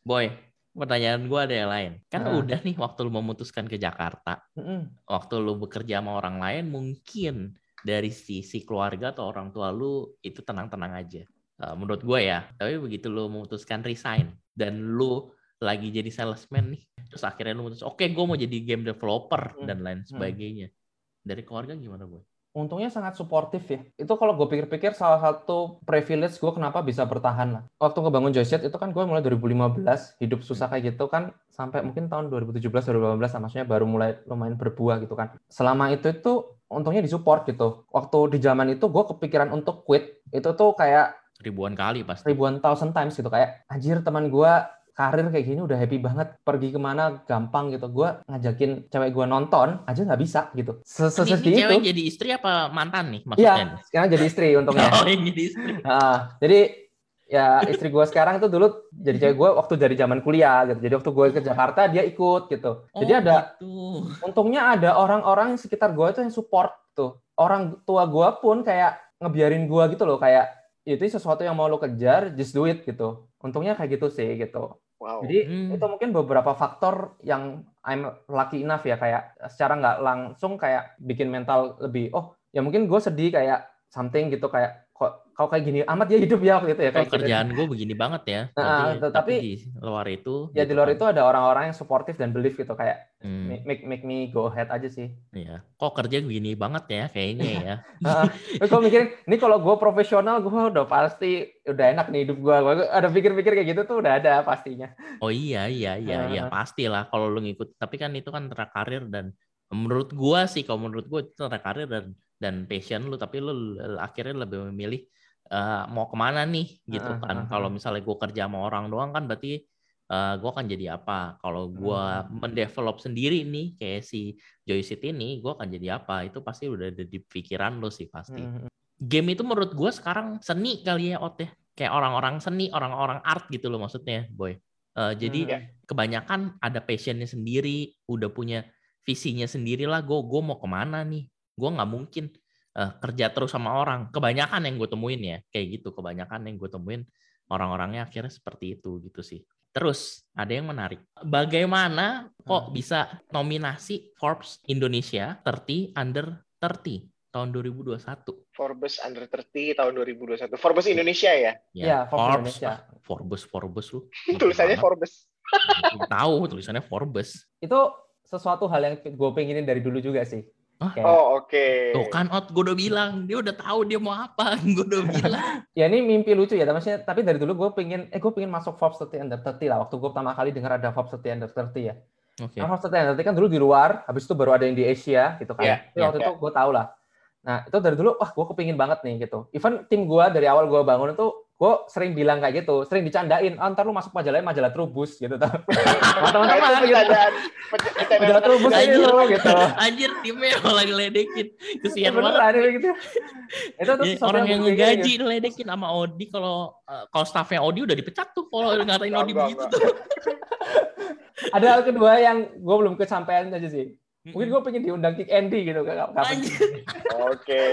A: Boy, pertanyaan gue ada yang lain. Kan
C: Ah.
A: udah nih waktu lu memutuskan ke Jakarta,
C: mm-mm.
A: waktu lu bekerja sama orang lain, mungkin dari sisi keluarga atau orang tua lu itu tenang-tenang aja. Uh, menurut gue ya. Tapi begitu lu memutuskan resign dan lu lagi jadi salesman nih, terus akhirnya lu memutus, oke gue mau jadi game developer
C: Hmm.
A: dan lain sebagainya. Dari keluarga gimana, Boy?
C: untungnya sangat suportif ya. Itu kalau gue pikir-pikir salah satu privilege gue kenapa bisa bertahan lah. Waktu ngebangun Joyset itu kan gue mulai 2015 hidup susah kayak gitu kan sampai mungkin tahun 2017 2018 lah, maksudnya baru mulai lumayan berbuah gitu kan. Selama itu itu untungnya disupport gitu. Waktu di zaman itu gue kepikiran untuk quit itu tuh kayak
A: Ribuan kali pasti.
C: ribuan thousand times gitu kayak anjir teman gue karir kayak gini udah happy banget pergi ke mana gampang gitu gue ngajakin cewek gue nonton aja nggak bisa gitu sesedih itu
A: cewek jadi istri apa mantan nih maksudnya? Nih?
C: sekarang jadi istri untungnya.
A: Oh, yang jadi istri.
C: Nah, jadi ya istri gue sekarang itu dulu jadi cewek gue waktu dari zaman kuliah gitu. Jadi waktu gue ke Jakarta dia ikut gitu. Jadi
A: Oh,
C: ada
A: gitu.
C: untungnya ada orang-orang sekitar gue itu yang support tuh. Orang tua gue pun kayak ngebiarin gue gitu loh kayak itu sesuatu yang mau lo kejar just do it gitu. Untungnya kayak gitu sih gitu.
B: Wow.
C: Jadi
A: Hmm.
C: itu mungkin beberapa faktor yang I'm lucky enough ya kayak secara nggak langsung kayak bikin mental lebih oh ya mungkin gue sedih kayak something gitu kayak kok kau kayak gini amat ya hidup ya waktu itu ya kayak gitu.
A: kerjaan gue begini banget ya.
C: Nah,
A: Tapi, tapi di luar itu.
C: Ya di
A: gitu
C: luar
A: kan.
C: itu ada orang-orang yang supportive dan believe gitu kayak
A: Hmm,
C: make, make me go ahead aja sih.
A: iya. Kok kerja begini banget ya kayaknya ya.
C: Nah, gue mikirin ini kalau gue profesional gue udah pasti udah enak nih hidup gue. Ada pikir-pikir kayak gitu tuh udah ada pastinya.
A: Oh iya iya iya iya
C: Ah.
A: pastilah kalau lu ngikut. Tapi kan itu kan track karir dan menurut gua sih kalau menurut gua itu track karir dan dan passion lu tapi lu akhirnya lebih memilih eh, mau ke mana nih gitu
C: Ah,
A: kan.
C: ah, ah.
A: Kalau misalnya gua kerja sama orang doang kan berarti eh, gua akan jadi apa? Kalau gua
C: Hmm.
A: mendevelop sendiri nih kayak si Joyceit ini, gua akan jadi apa? Itu pasti udah ada di pikiran lu sih pasti.
C: Hmm.
A: Game itu menurut gua sekarang seni kali ya Ot ya. Kayak orang-orang seni, orang-orang art gitu loh maksudnya, Boy. Eh, jadi
C: Hmm.
A: kebanyakan ada passionnya sendiri, udah punya visinya sendiri lah. Gue gue mau ke mana nih? Gue nggak mungkin eh, kerja terus sama orang. Kebanyakan yang gue temuin ya kayak gitu. Kebanyakan yang gue temuin orang-orangnya akhirnya seperti itu gitu sih. Terus ada yang menarik. Bagaimana kok
C: Hmm.
A: bisa nominasi Forbes Indonesia 30 under 30 tahun 2021?
B: Forbes Under 30 tahun 2021. Forbes Indonesia ya?
C: Iya, Forbes Indonesia.
A: ah, Forbes, Forbes lu.
B: Tulisannya
A: Forbes.
B: Forbes.
A: Tahu tulisannya Forbes.
C: Itu sesuatu hal yang gue pengenin dari dulu juga sih.
A: Hah?
C: Kayak,
B: Oh, oke.
A: Tuh kan Ot, gue udah bilang, dia udah tahu dia mau apa. Gue udah bilang.
C: ya ini mimpi lucu ya, tapi maksudnya- tapi dari dulu gue pengen, eh gue pengen masuk Forbes 30 under 30 lah. Waktu gue pertama kali dengar ada Forbes 30 under 30 ya.
A: Oke.
C: Nah, Forbes 30 under 30 kan dulu di luar, habis itu baru ada yang di Asia gitu kan.
A: Iya,
C: Tapi
A: iya,
C: waktu
B: iya.
C: itu gue tau lah. Nah itu dari dulu, wah gue kepingin banget nih gitu. Even tim gue dari awal gue bangun itu, gue sering bilang kayak gitu, sering dicandain, oh ntar lu masuk majalah majalah Trubus gitu. Teman-teman
B: itu
C: gitu. Majalah Trubus
A: Anjir.
C: lo gitu.
A: Anjir timnya malah ngeledekin. Kesian banget.
C: Gitu. Itu tuh
A: Ya,
C: sesuatu
A: orang yang ngegaji ngeledekin sama Odi kalau eh, kalau staffnya Odi udah dipecat tuh kalau ngatain Odi begitu tuh.
C: Ada hal kedua yang gue belum kesampaian aja sih. Mungkin gue pengen diundang Kick Andy gitu.
A: Anjir.
B: Oke.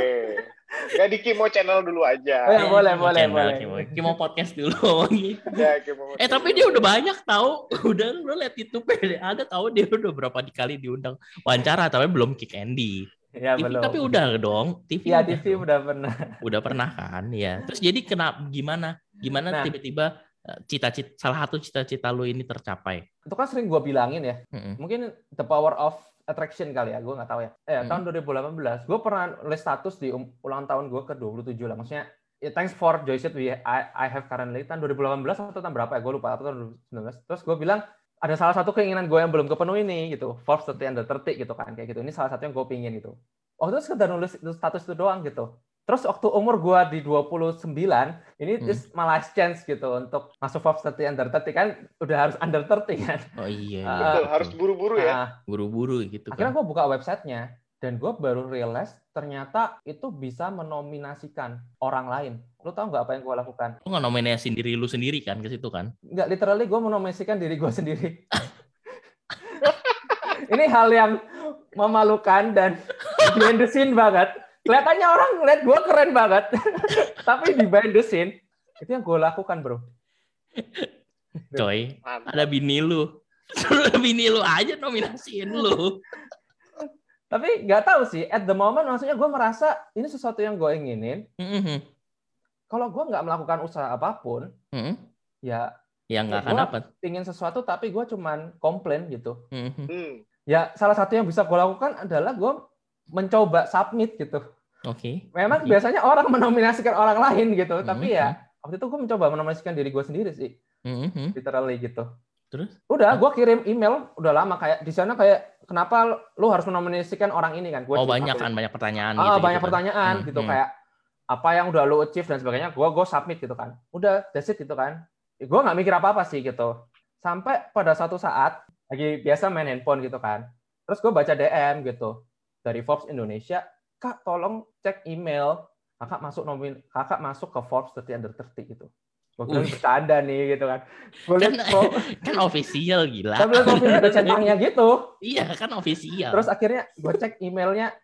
B: Ya di Kimo channel dulu
C: Oh,
B: aja.
C: ya, boleh,
A: Kimo
C: boleh,
A: channel,
C: boleh.
A: Kimo. Kimo podcast dulu gitu.
B: Ya, Kimo
A: Eh tapi dia udah banyak tahu, udah lu lihat YouTube ada tahu dia udah berapa kali diundang wawancara tapi belum kick Andy.
C: Ya,
A: TV
C: belum.
A: tapi udah dong, TV
C: Iya,
A: udah
C: TV
A: dong.
C: udah pernah.
A: udah pernah kan ya. Terus jadi kenapa gimana? Gimana
C: Nah.
A: tiba-tiba eh, cita-cita salah satu cita-cita lu ini tercapai?
C: Itu kan sering gue bilangin ya.
A: Mm-mm.
C: Mungkin the power of attraction kali ya. Gue nggak tahu ya. Eh,
A: Hmm.
C: tahun 2018, gue pernah nulis status di um- ulang tahun gue ke 27 lah. Maksudnya, ya, thanks for Joyce we I, I have currently tahun 2018 atau tahun berapa ya? Gue lupa atau tahun 2019. Terus gue bilang ada salah satu keinginan gue yang belum kepenuhi nih gitu. Forbes 30 under 30 gitu kan kayak gitu. Ini salah satu yang gue pingin gitu. Waktu itu sekedar nulis itu status itu doang gitu. Terus waktu umur gua di 29, ini
A: Hmm.
C: is my last chance gitu untuk masuk Forbes 30 under 30 kan udah harus under 30 kan.
A: Oh iya,
C: Ah,
B: Betul, harus buru-buru ya.
C: Nah,
A: buru-buru gitu
C: akhirnya
A: kan.
C: gue buka websitenya dan gue baru realize ternyata itu bisa menominasikan orang lain. Lu tahu nggak apa yang gue lakukan?
A: Lu nggak nominasiin diri lu sendiri kan ke situ kan?
C: Nggak literally gue menominasikan diri gue sendiri. Ini hal yang memalukan dan behind scene banget. Kelihatannya orang ngeliat gue keren banget, tapi di behind the scene itu yang gue lakukan bro.
A: Coy, ada bini lu. Suruh bini lu aja nominasiin lu.
C: Tapi nggak tahu sih, at the moment maksudnya gue merasa ini sesuatu yang gue inginin.
A: Mhm.
C: Kalau gue nggak melakukan usaha apa pun,
A: Mhm.
C: ya
A: Ya nggak akan dapat.
C: ingin sesuatu tapi gue cuman komplain gitu.
A: Mhm.
B: Hmm.
C: Ya salah satu yang bisa gue lakukan adalah gue mencoba submit gitu.
A: Oke.
C: Memang
A: Oke.
C: biasanya orang menominasikan orang lain gitu,
A: Hmm,
C: tapi ya waktu itu gue mencoba menominasikan diri gue sendiri sih,
A: Mhm.
C: literally gitu.
A: Terus?
C: Udah, gue kirim email udah lama kayak di sana kayak kenapa lu harus menominasikan orang ini kan? Gua
A: Oh banyak kan, banyak pertanyaan
C: Ah,
A: gitu.
C: banyak
A: gitu
C: pertanyaan
A: Hmm,
C: gitu
A: hmm.
C: kayak apa yang udah lu achieve dan sebagainya. Gue gue submit gitu kan. Udah, that's it gitu kan. Gue nggak mikir apa apa sih gitu. Sampai pada satu saat lagi biasa main handphone gitu kan. Terus gue baca DM gitu dari Forbes Indonesia. Kak, tolong cek email. Kakak masuk nomin, kakak masuk ke Forbes 30 under 30 gitu. Gue bercanda nih gitu kan. Gue lihat
A: Kan-
C: pro-
A: Kan official gila.
C: lihat profil ada centangnya gitu.
A: Iya kan official.
C: Terus akhirnya gue cek emailnya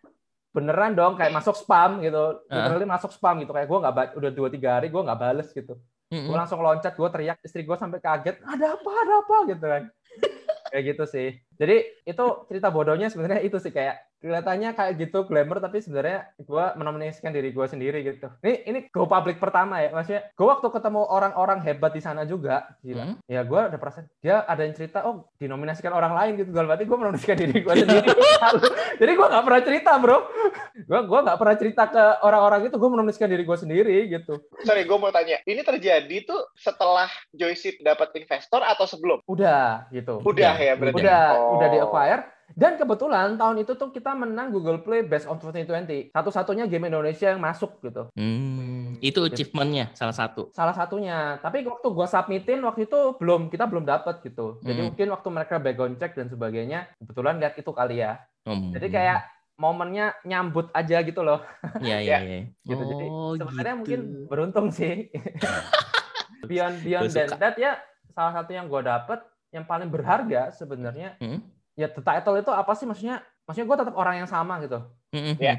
C: beneran dong kayak masuk spam gitu. Literally masuk spam gitu kayak gue nggak udah dua tiga hari gue nggak bales gitu.
A: Mm-mm.
C: gue langsung loncat gue teriak istri gue sampai kaget ada apa ada apa gitu kan kayak gitu sih jadi itu cerita bodohnya sebenarnya itu sih kayak kelihatannya kayak gitu glamour tapi sebenarnya gue menominasikan diri gue sendiri gitu ini ini go public pertama ya maksudnya gue waktu ketemu orang-orang hebat di sana juga gila
A: Hmm.
C: ya gue ada perasaan dia ada yang cerita oh dinominasikan orang lain gitu dalam berarti gue menominasikan diri gue sendiri jadi gue nggak pernah cerita bro gue gue nggak pernah cerita ke orang-orang itu gue menominasikan diri gue sendiri gitu
B: Sorry, gue mau tanya. Ini terjadi tuh setelah Joyseed dapat investor atau sebelum?
C: udah gitu
B: Udah
A: Udah,
B: ya berarti.
C: udah
B: Oh.
C: udah di acquire dan kebetulan tahun itu tuh kita menang Google Play Best of 2020 satu-satunya game Indonesia yang masuk gitu
A: Hmm, itu achievementnya salah satu.
C: salah satunya tapi waktu gua submitin waktu itu belum kita belum dapet gitu jadi
A: Hmm.
C: mungkin waktu mereka background check dan sebagainya kebetulan lihat itu kali ya
A: Hmm.
C: jadi kayak momennya nyambut aja gitu loh
A: ya
B: Ya.
A: ya ya.
C: gitu jadi
A: Oh,
C: sebenarnya
A: gitu.
C: mungkin beruntung sih beyond beyond
A: Gua
C: than
A: suka.
C: that ya salah satu yang gue dapet yang paling berharga sebenarnya
A: Hmm.
C: Ya the title itu apa sih? Maksudnya maksudnya gue tetap orang yang sama gitu.
A: Hmm,
B: Ya.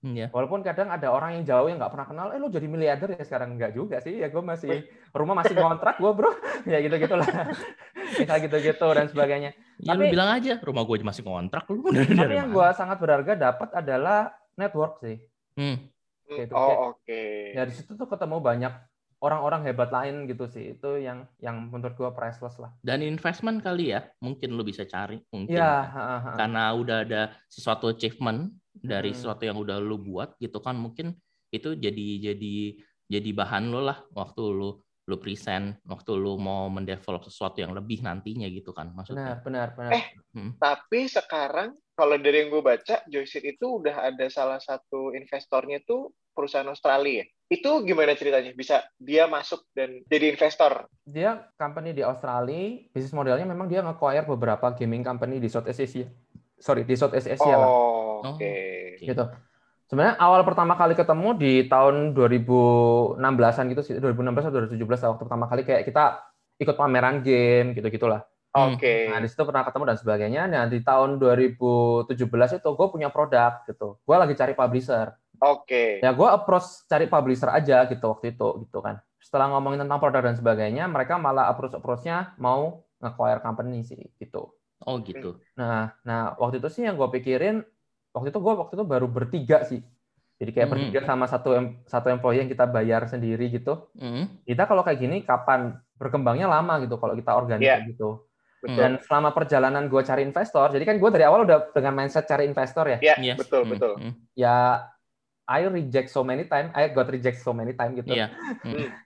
A: hmm, ya.
C: walaupun kadang ada orang yang jauh yang nggak pernah kenal eh lu jadi miliarder ya sekarang? Nggak juga sih. Ya gue masih rumah masih kontrak gue bro. Ya gitu gitulah misal gitu gitu dan sebagainya.
A: Ya lu
C: Tapi-
A: bilang aja rumah gue masih kontrak lu.
C: Tapi yang gue sangat berharga dapat adalah network sih.
A: Hmm.
C: Gitu,
B: Oh, oke.
C: ya di situ tuh ketemu banyak orang-orang hebat lain gitu sih itu yang yang menurut gue priceless lah
A: Dan investment kali ya, mungkin lu bisa cari mungkin.
C: ya
A: kan.
C: ha, ha, ha.
A: Karena udah ada sesuatu achievement dari
C: Hmm.
A: sesuatu yang udah lu buat gitu kan mungkin itu jadi jadi jadi bahan lo lah waktu lu lu present, waktu lu mau mendevelop sesuatu yang lebih nantinya gitu kan maksudnya.
C: benar benar benar
B: Eh, Tapi sekarang kalau dari yang gue baca, Joyseed itu udah ada salah satu investornya tuh perusahaan Australia. Itu gimana ceritanya? Bisa dia masuk dan jadi investor?
C: dia company di Australia bisnis modelnya memang dia nge-acquire beberapa gaming company di Southeast Asia sorry di Southeast Asia lah
B: Oh,
A: Oh.
B: oke.
C: gitu. Sebenarnya awal pertama kali ketemu di tahun 2016-an gitu sih, 2016 atau 2017 lah, waktu pertama kali kayak kita ikut pameran game gitu-gitulah.
A: Hmm.
B: Oke.
C: Nah, di situ pernah ketemu dan sebagainya. Nah, di tahun 2017 itu gue punya produk gitu. Gue lagi cari publisher.
B: Oke.
C: Ya gue approach cari publisher aja gitu waktu itu gitu kan. Setelah ngomongin tentang produk dan sebagainya, mereka malah approach-approach-nya mau nge-acquire company sih gitu.
A: Oh gitu.
C: Nah, nah waktu itu sih yang gue pikirin waktu itu gue waktu itu baru bertiga sih. Jadi kayak
A: Hmm.
C: bertiga sama satu em- satu employee yang kita bayar sendiri gitu.
A: Hmm.
C: Kita kalau kayak gini kapan berkembangnya lama gitu kalau kita organik
B: Iya.
C: kayak gitu.
B: Betul.
C: Dan selama perjalanan gue cari investor, jadi kan gue dari awal udah dengan mindset cari investor ya.
B: Ya,
A: Yes.
B: betul,
A: Hmm,
B: betul.
A: hmm.
C: Ya I reject so many time, I got reject so many time gitu.
A: Iya.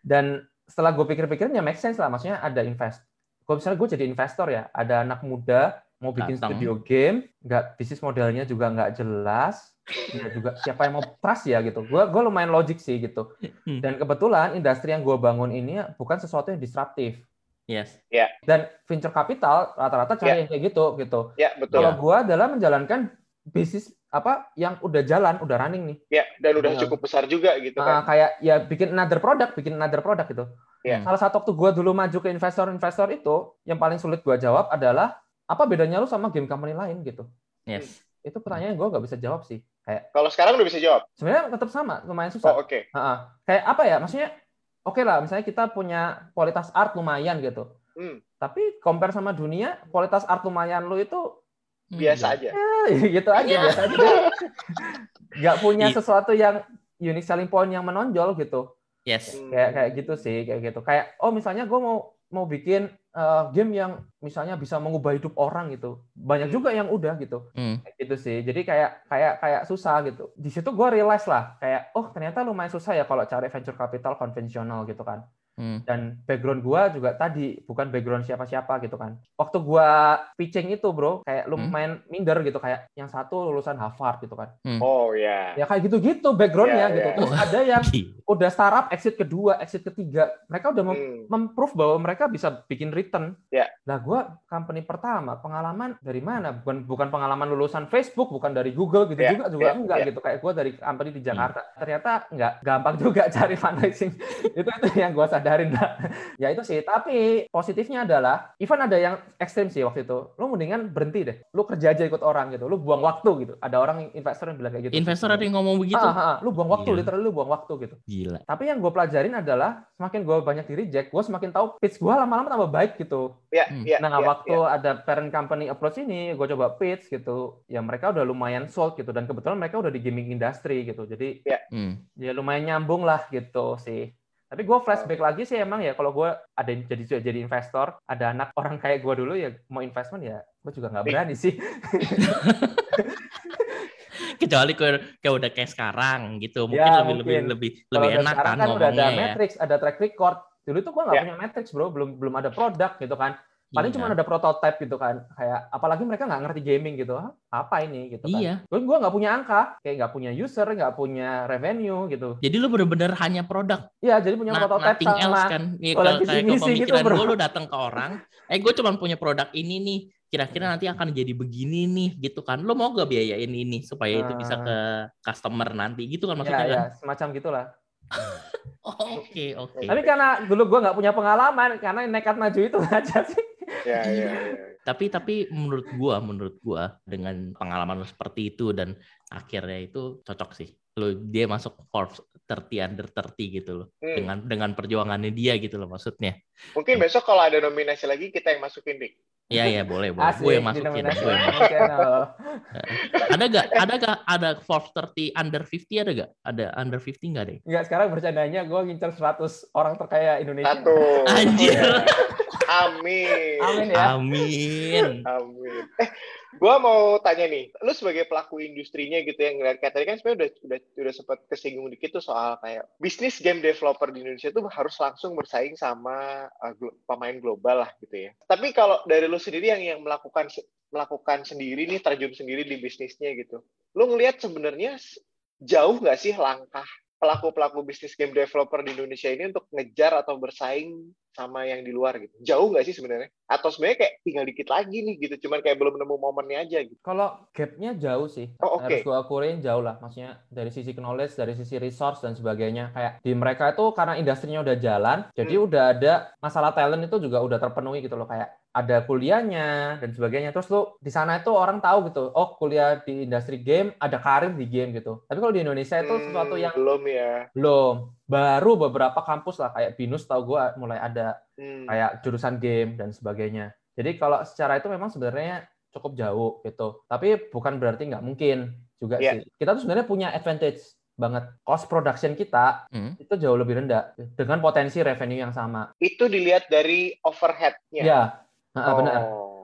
C: Dan setelah gue pikir-pikir ya make sense lah, maksudnya ada invest. Kalau misalnya gue jadi investor ya, ada anak muda mau bikin
A: Datang.
C: studio game, nggak bisnis modelnya juga nggak jelas, ya juga siapa yang mau trust ya gitu. Gue gue lumayan logik sih gitu.
A: Hmm.
C: Dan kebetulan industri yang gue bangun ini bukan sesuatu yang disruptif.
A: Yes.
C: Dan venture capital rata-rata cari
B: Ya.
C: yang kayak gitu gitu.
B: Ya, betul.
C: Kalau gue adalah menjalankan bisnis apa yang udah jalan, udah running nih.
B: Ya, dan udah cukup besar juga gitu
C: Ah,
B: kan.
C: kayak ya bikin another product, bikin another product gitu.
B: Iya.
C: Salah satu waktu gue dulu maju ke investor-investor itu, yang paling sulit gue jawab adalah apa bedanya lu sama game company lain gitu.
A: Yes.
C: Itu pertanyaan gue nggak bisa jawab sih. Kayak
B: Kalau sekarang udah bisa jawab.
C: sebenarnya tetap sama, lumayan
B: Oh,
C: susah.
B: oke.
C: Ah, kayak apa ya? Maksudnya oke lah, misalnya kita punya kualitas art lumayan gitu.
B: Hmm,
C: Tapi compare sama dunia, kualitas art lumayan lu itu.
B: Biasa aja.
C: gitu aja biasa aja. Nggak punya
A: Iya.
C: sesuatu yang unique selling point yang menonjol gitu.
A: Yes.
B: Hmm.
C: kayak kayak gitu sih kayak gitu kayak oh misalnya gue mau mau bikin eh, game yang misalnya bisa mengubah hidup orang gitu banyak
B: Hmm.
C: juga yang udah gitu
A: Hmm.
C: Kayak gitu sih jadi kayak kayak kayak susah gitu di situ gue realize lah kayak oh ternyata lumayan susah ya kalau cari venture capital konvensional gitu kan
A: Hmm.
C: dan background gua juga tadi bukan background siapa-siapa gitu kan. Waktu gua pitching itu bro, kayak lu
A: Hmm.
C: main minder gitu kayak yang satu lulusan Harvard gitu kan.
B: Oh ya.
C: Ya kayak gitu-gitu backgroundnya
B: Ya,
C: gitu.
B: ya.
C: Terus ada yang udah startup exit kedua, exit ketiga, mereka udah mem-
B: Hmm.
C: memprove bahwa mereka bisa bikin return.
B: Ya.
C: Nah, gua company pertama, pengalaman dari mana? Bukan bukan pengalaman lulusan Facebook, bukan dari Google gitu
B: Ya,
C: juga juga
B: ya,
C: enggak
B: ya.
C: gitu. Kayak gua dari company di Jakarta. Ternyata enggak gampang juga cari fundraising. itu itu yang gua sadar sadarin lah. ya itu sih. Tapi positifnya adalah, even ada yang ekstrim sih waktu itu. Lu mendingan berhenti deh. Lu kerja aja ikut orang gitu. Lu buang waktu gitu. Ada orang investor yang bilang kayak gitu.
A: Investor ada yang ngomong begitu.
C: Ah, ah, ah. lu buang waktu,
A: Gila.
C: literally lu buang waktu gitu.
A: Gila.
C: Tapi yang gue pelajarin adalah semakin gue banyak di reject, gue semakin tahu pitch gue lama-lama tambah baik gitu.
B: Ya,
A: Hmm.
B: ya,
C: Nah,
B: ya,
C: waktu
B: ya.
C: ada parent company approach ini, gue coba pitch gitu. Ya mereka udah lumayan sold gitu dan kebetulan mereka udah di gaming industry gitu. Jadi
A: Hmm.
C: ya lumayan nyambung lah gitu sih. Tapi gue flashback lagi sih emang ya kalau gue ada jadi jadi investor, ada anak orang kayak gue dulu ya mau investment ya gue juga nggak berani sih.
A: Kecuali kayak, kayak udah kayak sekarang gitu. Mungkin
C: Ya,
A: lebih
C: mungkin.
A: lebih lebih lebih enak kan
C: kan udah ada
A: ya.
C: matrix, ada track record. Dulu tuh gue nggak
B: Ya.
C: punya matrix bro, belum belum ada produk gitu kan. Paling
A: Iya.
C: cuma ada prototype gitu kan. Kayak apalagi mereka nggak ngerti gaming gitu. Apa ini gitu kan.
A: Iya.
C: Gue gue nggak punya angka, kayak nggak punya user, nggak punya revenue gitu.
A: Jadi lu bener-bener hanya produk,
C: Iya, jadi punya
A: na-
C: prototype
A: nothing else
C: sama
A: kan. Iya,
C: kalau
A: kayak
C: gitu,
A: pemikiran
C: bro.
A: gue lu datang ke orang, eh gue cuma punya produk ini nih, kira-kira nanti akan jadi begini nih gitu kan. Lu mau gak biayain ini supaya itu bisa ke customer nanti gitu kan
C: ya,
A: maksudnya
C: ya,
A: kan?
C: semacam gitulah.
A: Oke, oke.
C: Tapi karena dulu gue nggak punya pengalaman, karena nekat maju itu aja sih.
B: Ya, ya, ya.
A: Tapi tapi menurut gua, menurut gua dengan pengalaman lu seperti itu dan akhirnya itu cocok sih. Lu dia masuk Forbes 30 under 30 gitu loh.
B: Hmm.
A: Dengan dengan perjuangannya dia gitu loh maksudnya.
B: Mungkin besok kalau ada nominasi lagi kita yang masukin dik.
A: Iya iya boleh boleh.
C: Asik,
A: Gue yang masukin. Gue yang
C: Channel.
A: ada gak ada gak ada Forbes 30 under 50 ada gak ada under 50 nggak deh
C: Enggak, sekarang bercandanya gue ngincer 100 orang terkaya Indonesia.
B: Satu.
A: Anjir.
B: Amin.
C: Amin ya.
A: amin
B: Amin. Eh, gua mau tanya nih, lu sebagai pelaku industrinya gitu yang ngeliat kayak tadi kan sebenarnya udah udah udah sempat kesinggung dikit tuh soal kayak bisnis game developer di Indonesia tuh harus langsung bersaing sama uh, glo- pemain global lah gitu ya. Tapi kalau dari lu sendiri yang yang melakukan melakukan sendiri nih terjun sendiri di bisnisnya gitu, lu ngelihat sebenarnya jauh nggak sih langkah pelaku-pelaku bisnis game developer di Indonesia ini untuk ngejar atau bersaing sama yang di luar gitu. Jauh nggak sih sebenarnya? Atau sebenarnya kayak tinggal dikit lagi nih gitu, cuman kayak belum nemu momennya aja gitu.
C: Kalau gapnya jauh sih,
B: Oh, oke.
C: harus gue akuin jauh lah. Maksudnya dari sisi knowledge, dari sisi resource dan sebagainya. Kayak di mereka itu karena industrinya udah jalan, jadi
B: Hmm.
C: udah ada masalah talent itu juga udah terpenuhi gitu loh. Kayak ada kuliahnya dan sebagainya. Terus lu di sana itu orang tahu gitu, oh kuliah di industri game, ada karir di game gitu. Tapi kalau di Indonesia itu
B: Hmm,
C: sesuatu yang
B: belum ya.
C: belum. Baru beberapa kampus lah kayak Binus tahu gue mulai ada
B: Hmm.
C: kayak jurusan game dan sebagainya. Jadi kalau secara itu memang sebenarnya cukup jauh gitu. Tapi bukan berarti nggak mungkin juga
B: Iya.
C: sih. Kita tuh sebenarnya punya advantage banget. Cost production kita
A: Hmm.
C: itu jauh lebih rendah dengan potensi revenue yang sama.
B: Itu dilihat dari overhead-nya.
C: Ya, Nah,
B: oh.
C: benar.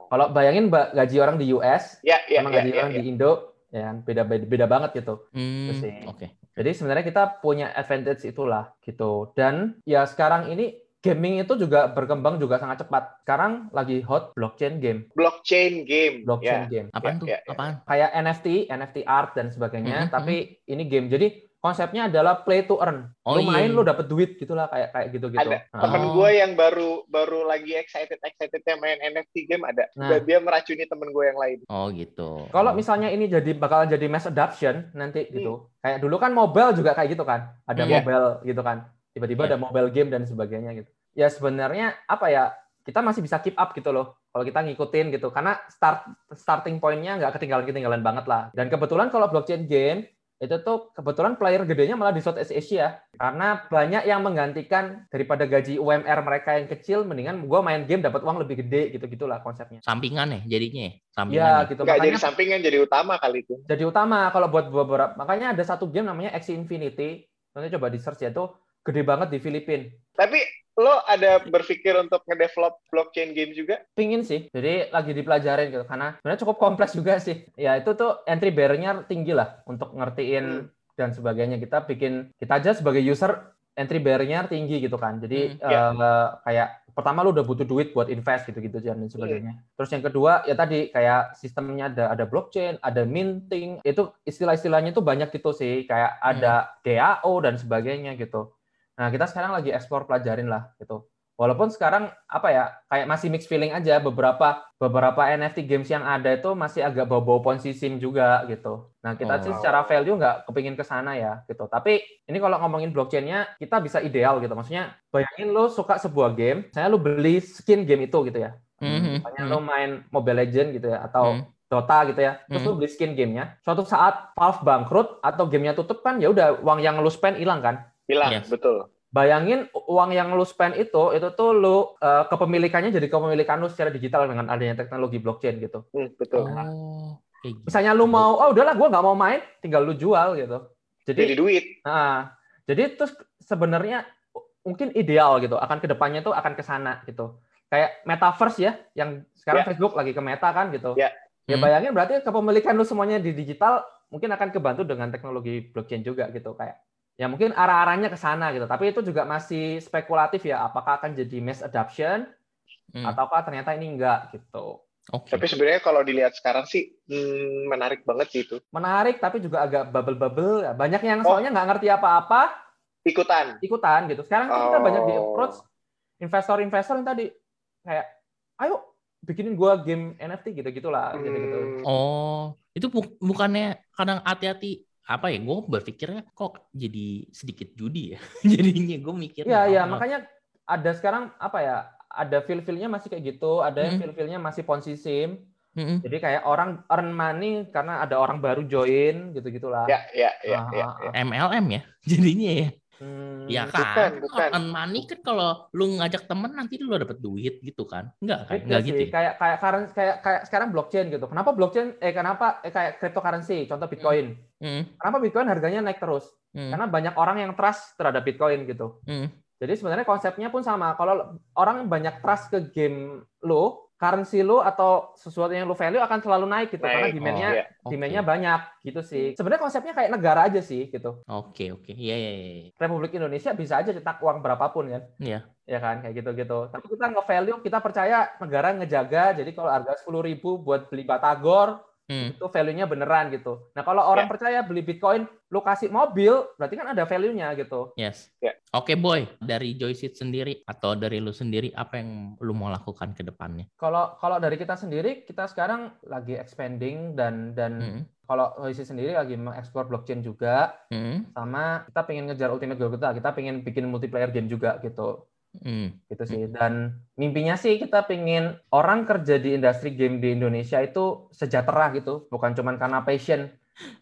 C: Kalau bayangin Mbak, gaji orang di US
B: Ya, ya,
C: sama
B: ya,
C: gaji
B: ya,
C: orang
B: ya.
C: di Indo, ya kan beda beda, beda banget gitu.
A: Hmm,
C: sih.
A: oke
C: Jadi sebenarnya kita punya advantage itulah gitu. Dan ya sekarang ini gaming itu juga berkembang juga sangat cepat. Sekarang lagi hot blockchain game,
B: Blockchain game.
C: blockchain
B: Ya.
C: game.
A: apaan
B: Ya,
A: tuh
B: ya, ya.
A: apaan
C: Kayak NFT, NFT art dan sebagainya,
A: Mhm,
C: tapi ini game. Jadi konsepnya adalah play to earn.
A: Oh,
C: lu main
A: iya.
C: lu dapet duit gitulah kayak kayak gitu-gitu.
B: Ada
C: Nah,
B: temen gue yang baru baru lagi excited excitednya main NFT game ada.
C: Nah.
B: Dan dia meracuni temen gue yang lain.
A: oh gitu
C: Kalau
A: Oh.
C: misalnya ini jadi bakalan jadi mass adoption nanti gitu. Kayak dulu kan mobile juga kayak gitu kan. Ada
A: Hmm.
C: mobile gitu kan. Tiba-tiba
A: Iya.
C: ada mobile game dan sebagainya gitu. Ya sebenarnya apa ya? Kita masih bisa keep up gitu loh. Kalau kita ngikutin gitu. Karena start starting point-nya nggak ketinggalan-ketinggalan banget lah. Dan kebetulan kalau blockchain game itu tuh kebetulan player gedenya malah di Southeast Asia karena banyak yang menggantikan daripada gaji UMR mereka yang kecil mendingan gua main game dapat uang lebih gede gitu gitulah konsepnya
A: sampingan ya jadinya ya? sampingan
C: ya
A: ya?
C: gitu
B: Nggak jadi
C: makanya
B: sampingan jadi utama kali itu.
C: jadi utama kalau buat beberapa makanya ada satu game namanya Axie Infinity nanti coba di search ya itu gede banget di Filipina
B: Tapi lo ada berpikir untuk ngedevelop blockchain game juga?
C: pingin sih. Jadi lagi dipelajarin gitu karena sebenarnya cukup kompleks juga sih. Ya itu tuh entry barrier-nya tinggi lah untuk ngertiin
B: Hmm.
C: dan sebagainya. Kita bikin kita aja sebagai user entry barrier-nya tinggi gitu kan. Jadi
A: Hmm,
B: ya.
C: eh, kayak pertama lu udah butuh duit buat invest gitu-gitu dan sebagainya. Terus yang kedua ya tadi kayak sistemnya ada ada blockchain ada minting. Itu istilah-istilahnya tuh banyak gitu sih. Kayak ada DAO dan sebagainya gitu nah kita sekarang lagi explore pelajarin lah gitu Walaupun sekarang apa ya kayak masih mix feeling aja beberapa beberapa NFT games yang ada itu masih agak bau-bau ponzi sim juga gitu. Nah kita
A: Oh.
C: sih secara value nggak kepingin ke sana ya gitu. Tapi ini kalau ngomongin blockchainnya kita bisa ideal gitu. Maksudnya bayangin lo suka sebuah game, saya lo beli skin game itu gitu ya.
A: Mhm,
C: Misalnya
A: mhm.
C: lo main Mobile Legend gitu ya atau
A: Mhm.
C: Dota gitu ya. Terus
A: Mhm.
C: lo beli skin gamenya. Suatu saat Valve bangkrut atau gamenya tutup kan ya udah uang yang lo spend hilang kan.
B: Hilang,
A: Yes.
B: betul.
C: Bayangin uang yang lu spend itu, itu tuh lu eh, kepemilikannya jadi kepemilikan lu secara digital dengan adanya teknologi blockchain gitu.
B: Hmm, betul.
A: Oh, kayak gitu.
C: Misalnya lu mau, oh udahlah gua nggak mau main, tinggal lu jual gitu.
B: Jadi
C: Jadi,
B: duit.
C: nah, jadi terus sebenarnya mungkin ideal gitu, akan ke depannya tuh akan ke sana gitu. Kayak metaverse ya, yang sekarang
B: Ya.
C: Facebook lagi ke meta kan gitu.
B: Ya.
C: Ya
A: Hmm.
C: bayangin berarti kepemilikan lu semuanya di digital mungkin akan kebantu dengan teknologi blockchain juga gitu kayak ya mungkin arah-arahnya ke sana gitu tapi itu juga masih spekulatif ya apakah akan jadi mass adoption
A: Hmm,
C: ataukah ternyata ini enggak gitu
A: Oke.
B: Tapi sebenarnya kalau dilihat sekarang sih hmm, menarik banget sih itu.
C: menarik tapi juga agak bubble-bubble Ya, banyak yang
B: Oh.
C: soalnya nggak ngerti apa-apa
B: Ikutan.
C: ikutan gitu sekarang tuh kita
B: Oh.
C: banyak di approach investor-investor yang tadi kayak ayo bikinin gua game NFT gitu gitulah gitu gitu
B: Hmm,
A: Oh, itu bu- bukannya kadang hati-hati apa ya? Gue berpikirnya kok jadi sedikit judi ya. Jadinya gue mikir.
C: Iya, iya, makanya ada sekarang apa ya? Ada feel-feelnya masih kayak gitu, ada yang
A: Mm.
C: feel-feelnya masih ponzi sim.
A: Mm-mm.
C: Jadi kayak orang earn money karena ada orang baru join gitu-gitulah.
B: Ya, ya, ya,
C: Ah,
B: ya.
C: ah, ah.
A: MLM ya, jadinya ya.
C: Hmm,
A: Ya
B: bukan,
A: kan,
B: bukan.
A: Earn money kan kalau lu ngajak temen nanti lu dapet duit gitu kan? Enggak kan?
C: gitu
A: Enggak
C: sih.
A: gitu. ya?
C: Kayak kayak curren- kayak kayak sekarang blockchain gitu. Kenapa blockchain eh kenapa eh kayak cryptocurrency, contoh Bitcoin.
A: Mm,
C: Kenapa Bitcoin harganya naik terus?
A: mm,
C: Karena banyak orang yang trust terhadap Bitcoin gitu.
A: mm.
C: Jadi sebenarnya konsepnya pun sama. Kalau orang banyak trust ke game lo, currency lo atau sesuatu yang lo value akan selalu naik gitu karena
B: Naik.
C: demand-nya
B: Iya.
A: Oke.
C: demand-nya banyak gitu sih. Sebenarnya konsepnya kayak negara aja sih gitu.
A: Oke, oke. Iya, iya, iya.
C: Republik Indonesia bisa aja cetak uang berapapun kan.
A: Iya.
C: Ya kan kayak gitu-gitu. Tapi kita nge-value, kita percaya negara ngejaga. Jadi kalau harga 10.000 buat beli batagor
A: Hmm.
C: itu value-nya beneran gitu. Nah, kalau orang
B: Ya.
C: percaya beli Bitcoin, lu kasih mobil, berarti kan ada value-nya gitu.
A: Yes.
B: Ya.
A: Oke, boy. Dari Joyceat sendiri atau dari lu sendiri apa yang lu mau lakukan ke depannya?
C: Kalau kalau dari kita sendiri, kita sekarang lagi expanding dan dan
A: Hmm.
C: kalau Oasis sendiri lagi mengeksplor blockchain juga,
A: Hmm.
C: sama kita pengen ngejar ultimate goal kita, kita pengen bikin multiplayer game juga gitu,
A: Hmm.
C: gitu sih. Dan mimpinya sih kita pengen orang kerja di industri game di Indonesia itu sejahtera gitu, bukan cuman karena passion.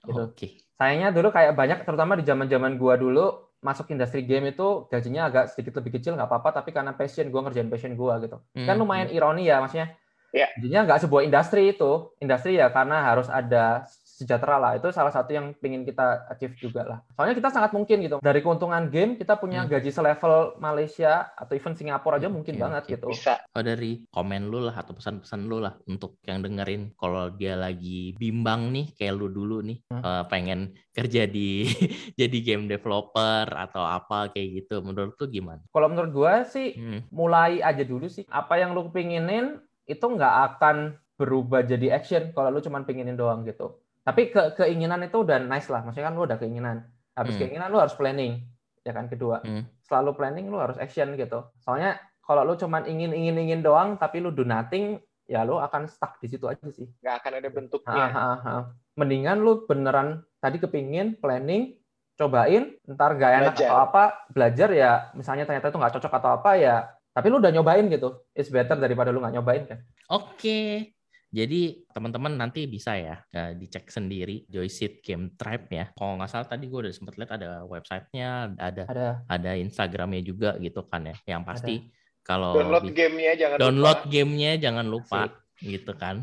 C: Gitu.
A: Oke.
C: Sayangnya dulu kayak banyak, terutama di zaman-zaman gua dulu masuk industri game itu gajinya agak sedikit lebih kecil nggak apa-apa, tapi karena passion gua ngerjain passion gua gitu. Kan
A: Hmm.
C: lumayan ironi ya, maksudnya.
B: Ya.
C: Jadinya nggak sebuah industri itu. Industri ya karena harus ada sejahtera lah. Itu salah satu yang pengen kita achieve juga lah. Soalnya kita sangat mungkin gitu. Dari keuntungan game, kita punya
A: Hmm.
C: gaji selevel Malaysia atau even Singapura aja mungkin
A: Oke,
C: banget gitu.
B: Bisa.
A: Oh, dari komen lu lah atau pesan-pesan lu lah untuk yang dengerin kalau dia lagi bimbang nih kayak lu dulu nih
C: Hmm.
A: eh, pengen kerja di jadi game developer atau apa kayak gitu menurut lu gimana?
C: Kalau menurut gua sih,
A: Hmm.
C: mulai aja dulu sih. Apa yang lu pinginin itu nggak akan berubah jadi action kalau lu cuman pinginin doang gitu. Tapi ke keinginan itu udah nice lah. Maksudnya kan lu udah keinginan. Habis
A: Hmm.
C: keinginan lu harus planning. Ya kan kedua.
A: Hmm.
C: Selalu planning lu harus action gitu. Soalnya kalau lu cuman ingin ingin ingin doang tapi lu do nothing, ya lu akan stuck di situ aja sih.
B: Nggak akan ada bentuknya.
C: Ah, ah, ah. Mendingan lu beneran tadi kepingin planning, cobain, ntar gak enak
B: Belajar.
C: atau apa, belajar ya, misalnya ternyata itu nggak cocok atau apa ya, tapi lu udah nyobain gitu. It's better daripada lu nggak nyobain kan.
A: Oke. Jadi teman-teman nanti bisa ya eh, dicek sendiri Joyseed Game Tribe ya. Kalau nggak salah tadi gue udah sempat lihat ada websitenya, ada
C: Ada
A: ada Instagramnya juga gitu kan ya. Yang pasti kalau
B: Download
A: di-
B: gamenya jangan
A: download
B: lupa.
A: gamenya jangan lupa gitu kan.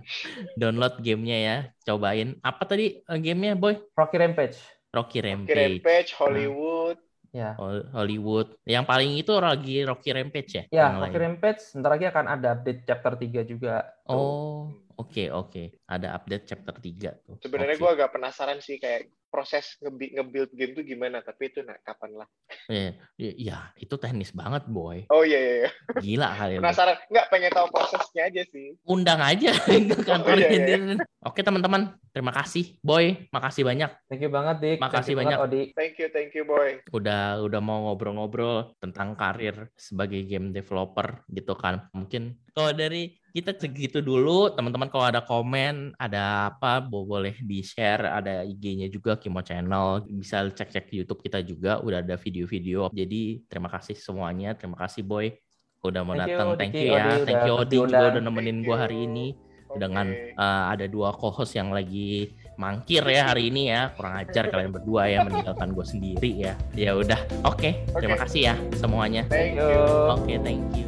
A: Download gamenya ya, cobain. Apa tadi eh, gamenya boy?
C: Rocky Rampage.
A: Rocky
B: Rocky
A: Rampage.
B: Rampage, Hollywood.
C: Ya.
A: Hol- Hollywood. Yang paling itu lagi Rocky Rampage ya?
C: Ya, Rocky
A: lain?
C: Rampage sebentar lagi akan ada update chapter 3 juga. Tuh.
A: Oh, oke oke. Ada update chapter 3 tuh.
B: Sebenarnya
A: Oke.
B: gue agak penasaran sih kayak proses nge- nge-build game tuh gimana, tapi itu nah kapan lah.
A: Ya, ya, ya, itu teknis banget, boy.
B: Oh iya iya, iya.
A: Gila kali
B: penasaran. Nggak pengen tahu prosesnya aja sih.
A: Undang aja ke kantornya
B: iya, iya.
A: dia. Oke teman-teman, terima kasih. Boy, makasih banyak.
C: Thank you banget Dik.
A: Makasih
C: Thank you
A: banyak.
C: Odi.
B: Thank you, thank you, boy.
A: Udah udah mau ngobrol-ngobrol tentang karir sebagai game developer gitu kan. Mungkin kalau dari kita segitu dulu, teman-teman kalau ada komen, ada apa bo- boleh di-share, ada IG-nya juga Kimo Channel, bisa cek-cek di YouTube kita juga udah ada video-video. Jadi terima kasih semuanya, terima kasih Boy. Udah mau
C: Thank you,
A: datang. Thank you ya.
C: Odi,
A: Thank you Odi juga udah nemenin
B: you.
A: hari ini dengan uh, ada dua co-host yang lagi mangkir ya hari ini ya. Kurang ajar kalian berdua ya meninggalkan gue sendiri ya. Ya udah. Oke. Terima
B: Oke.
A: kasih ya semuanya. Oke thank you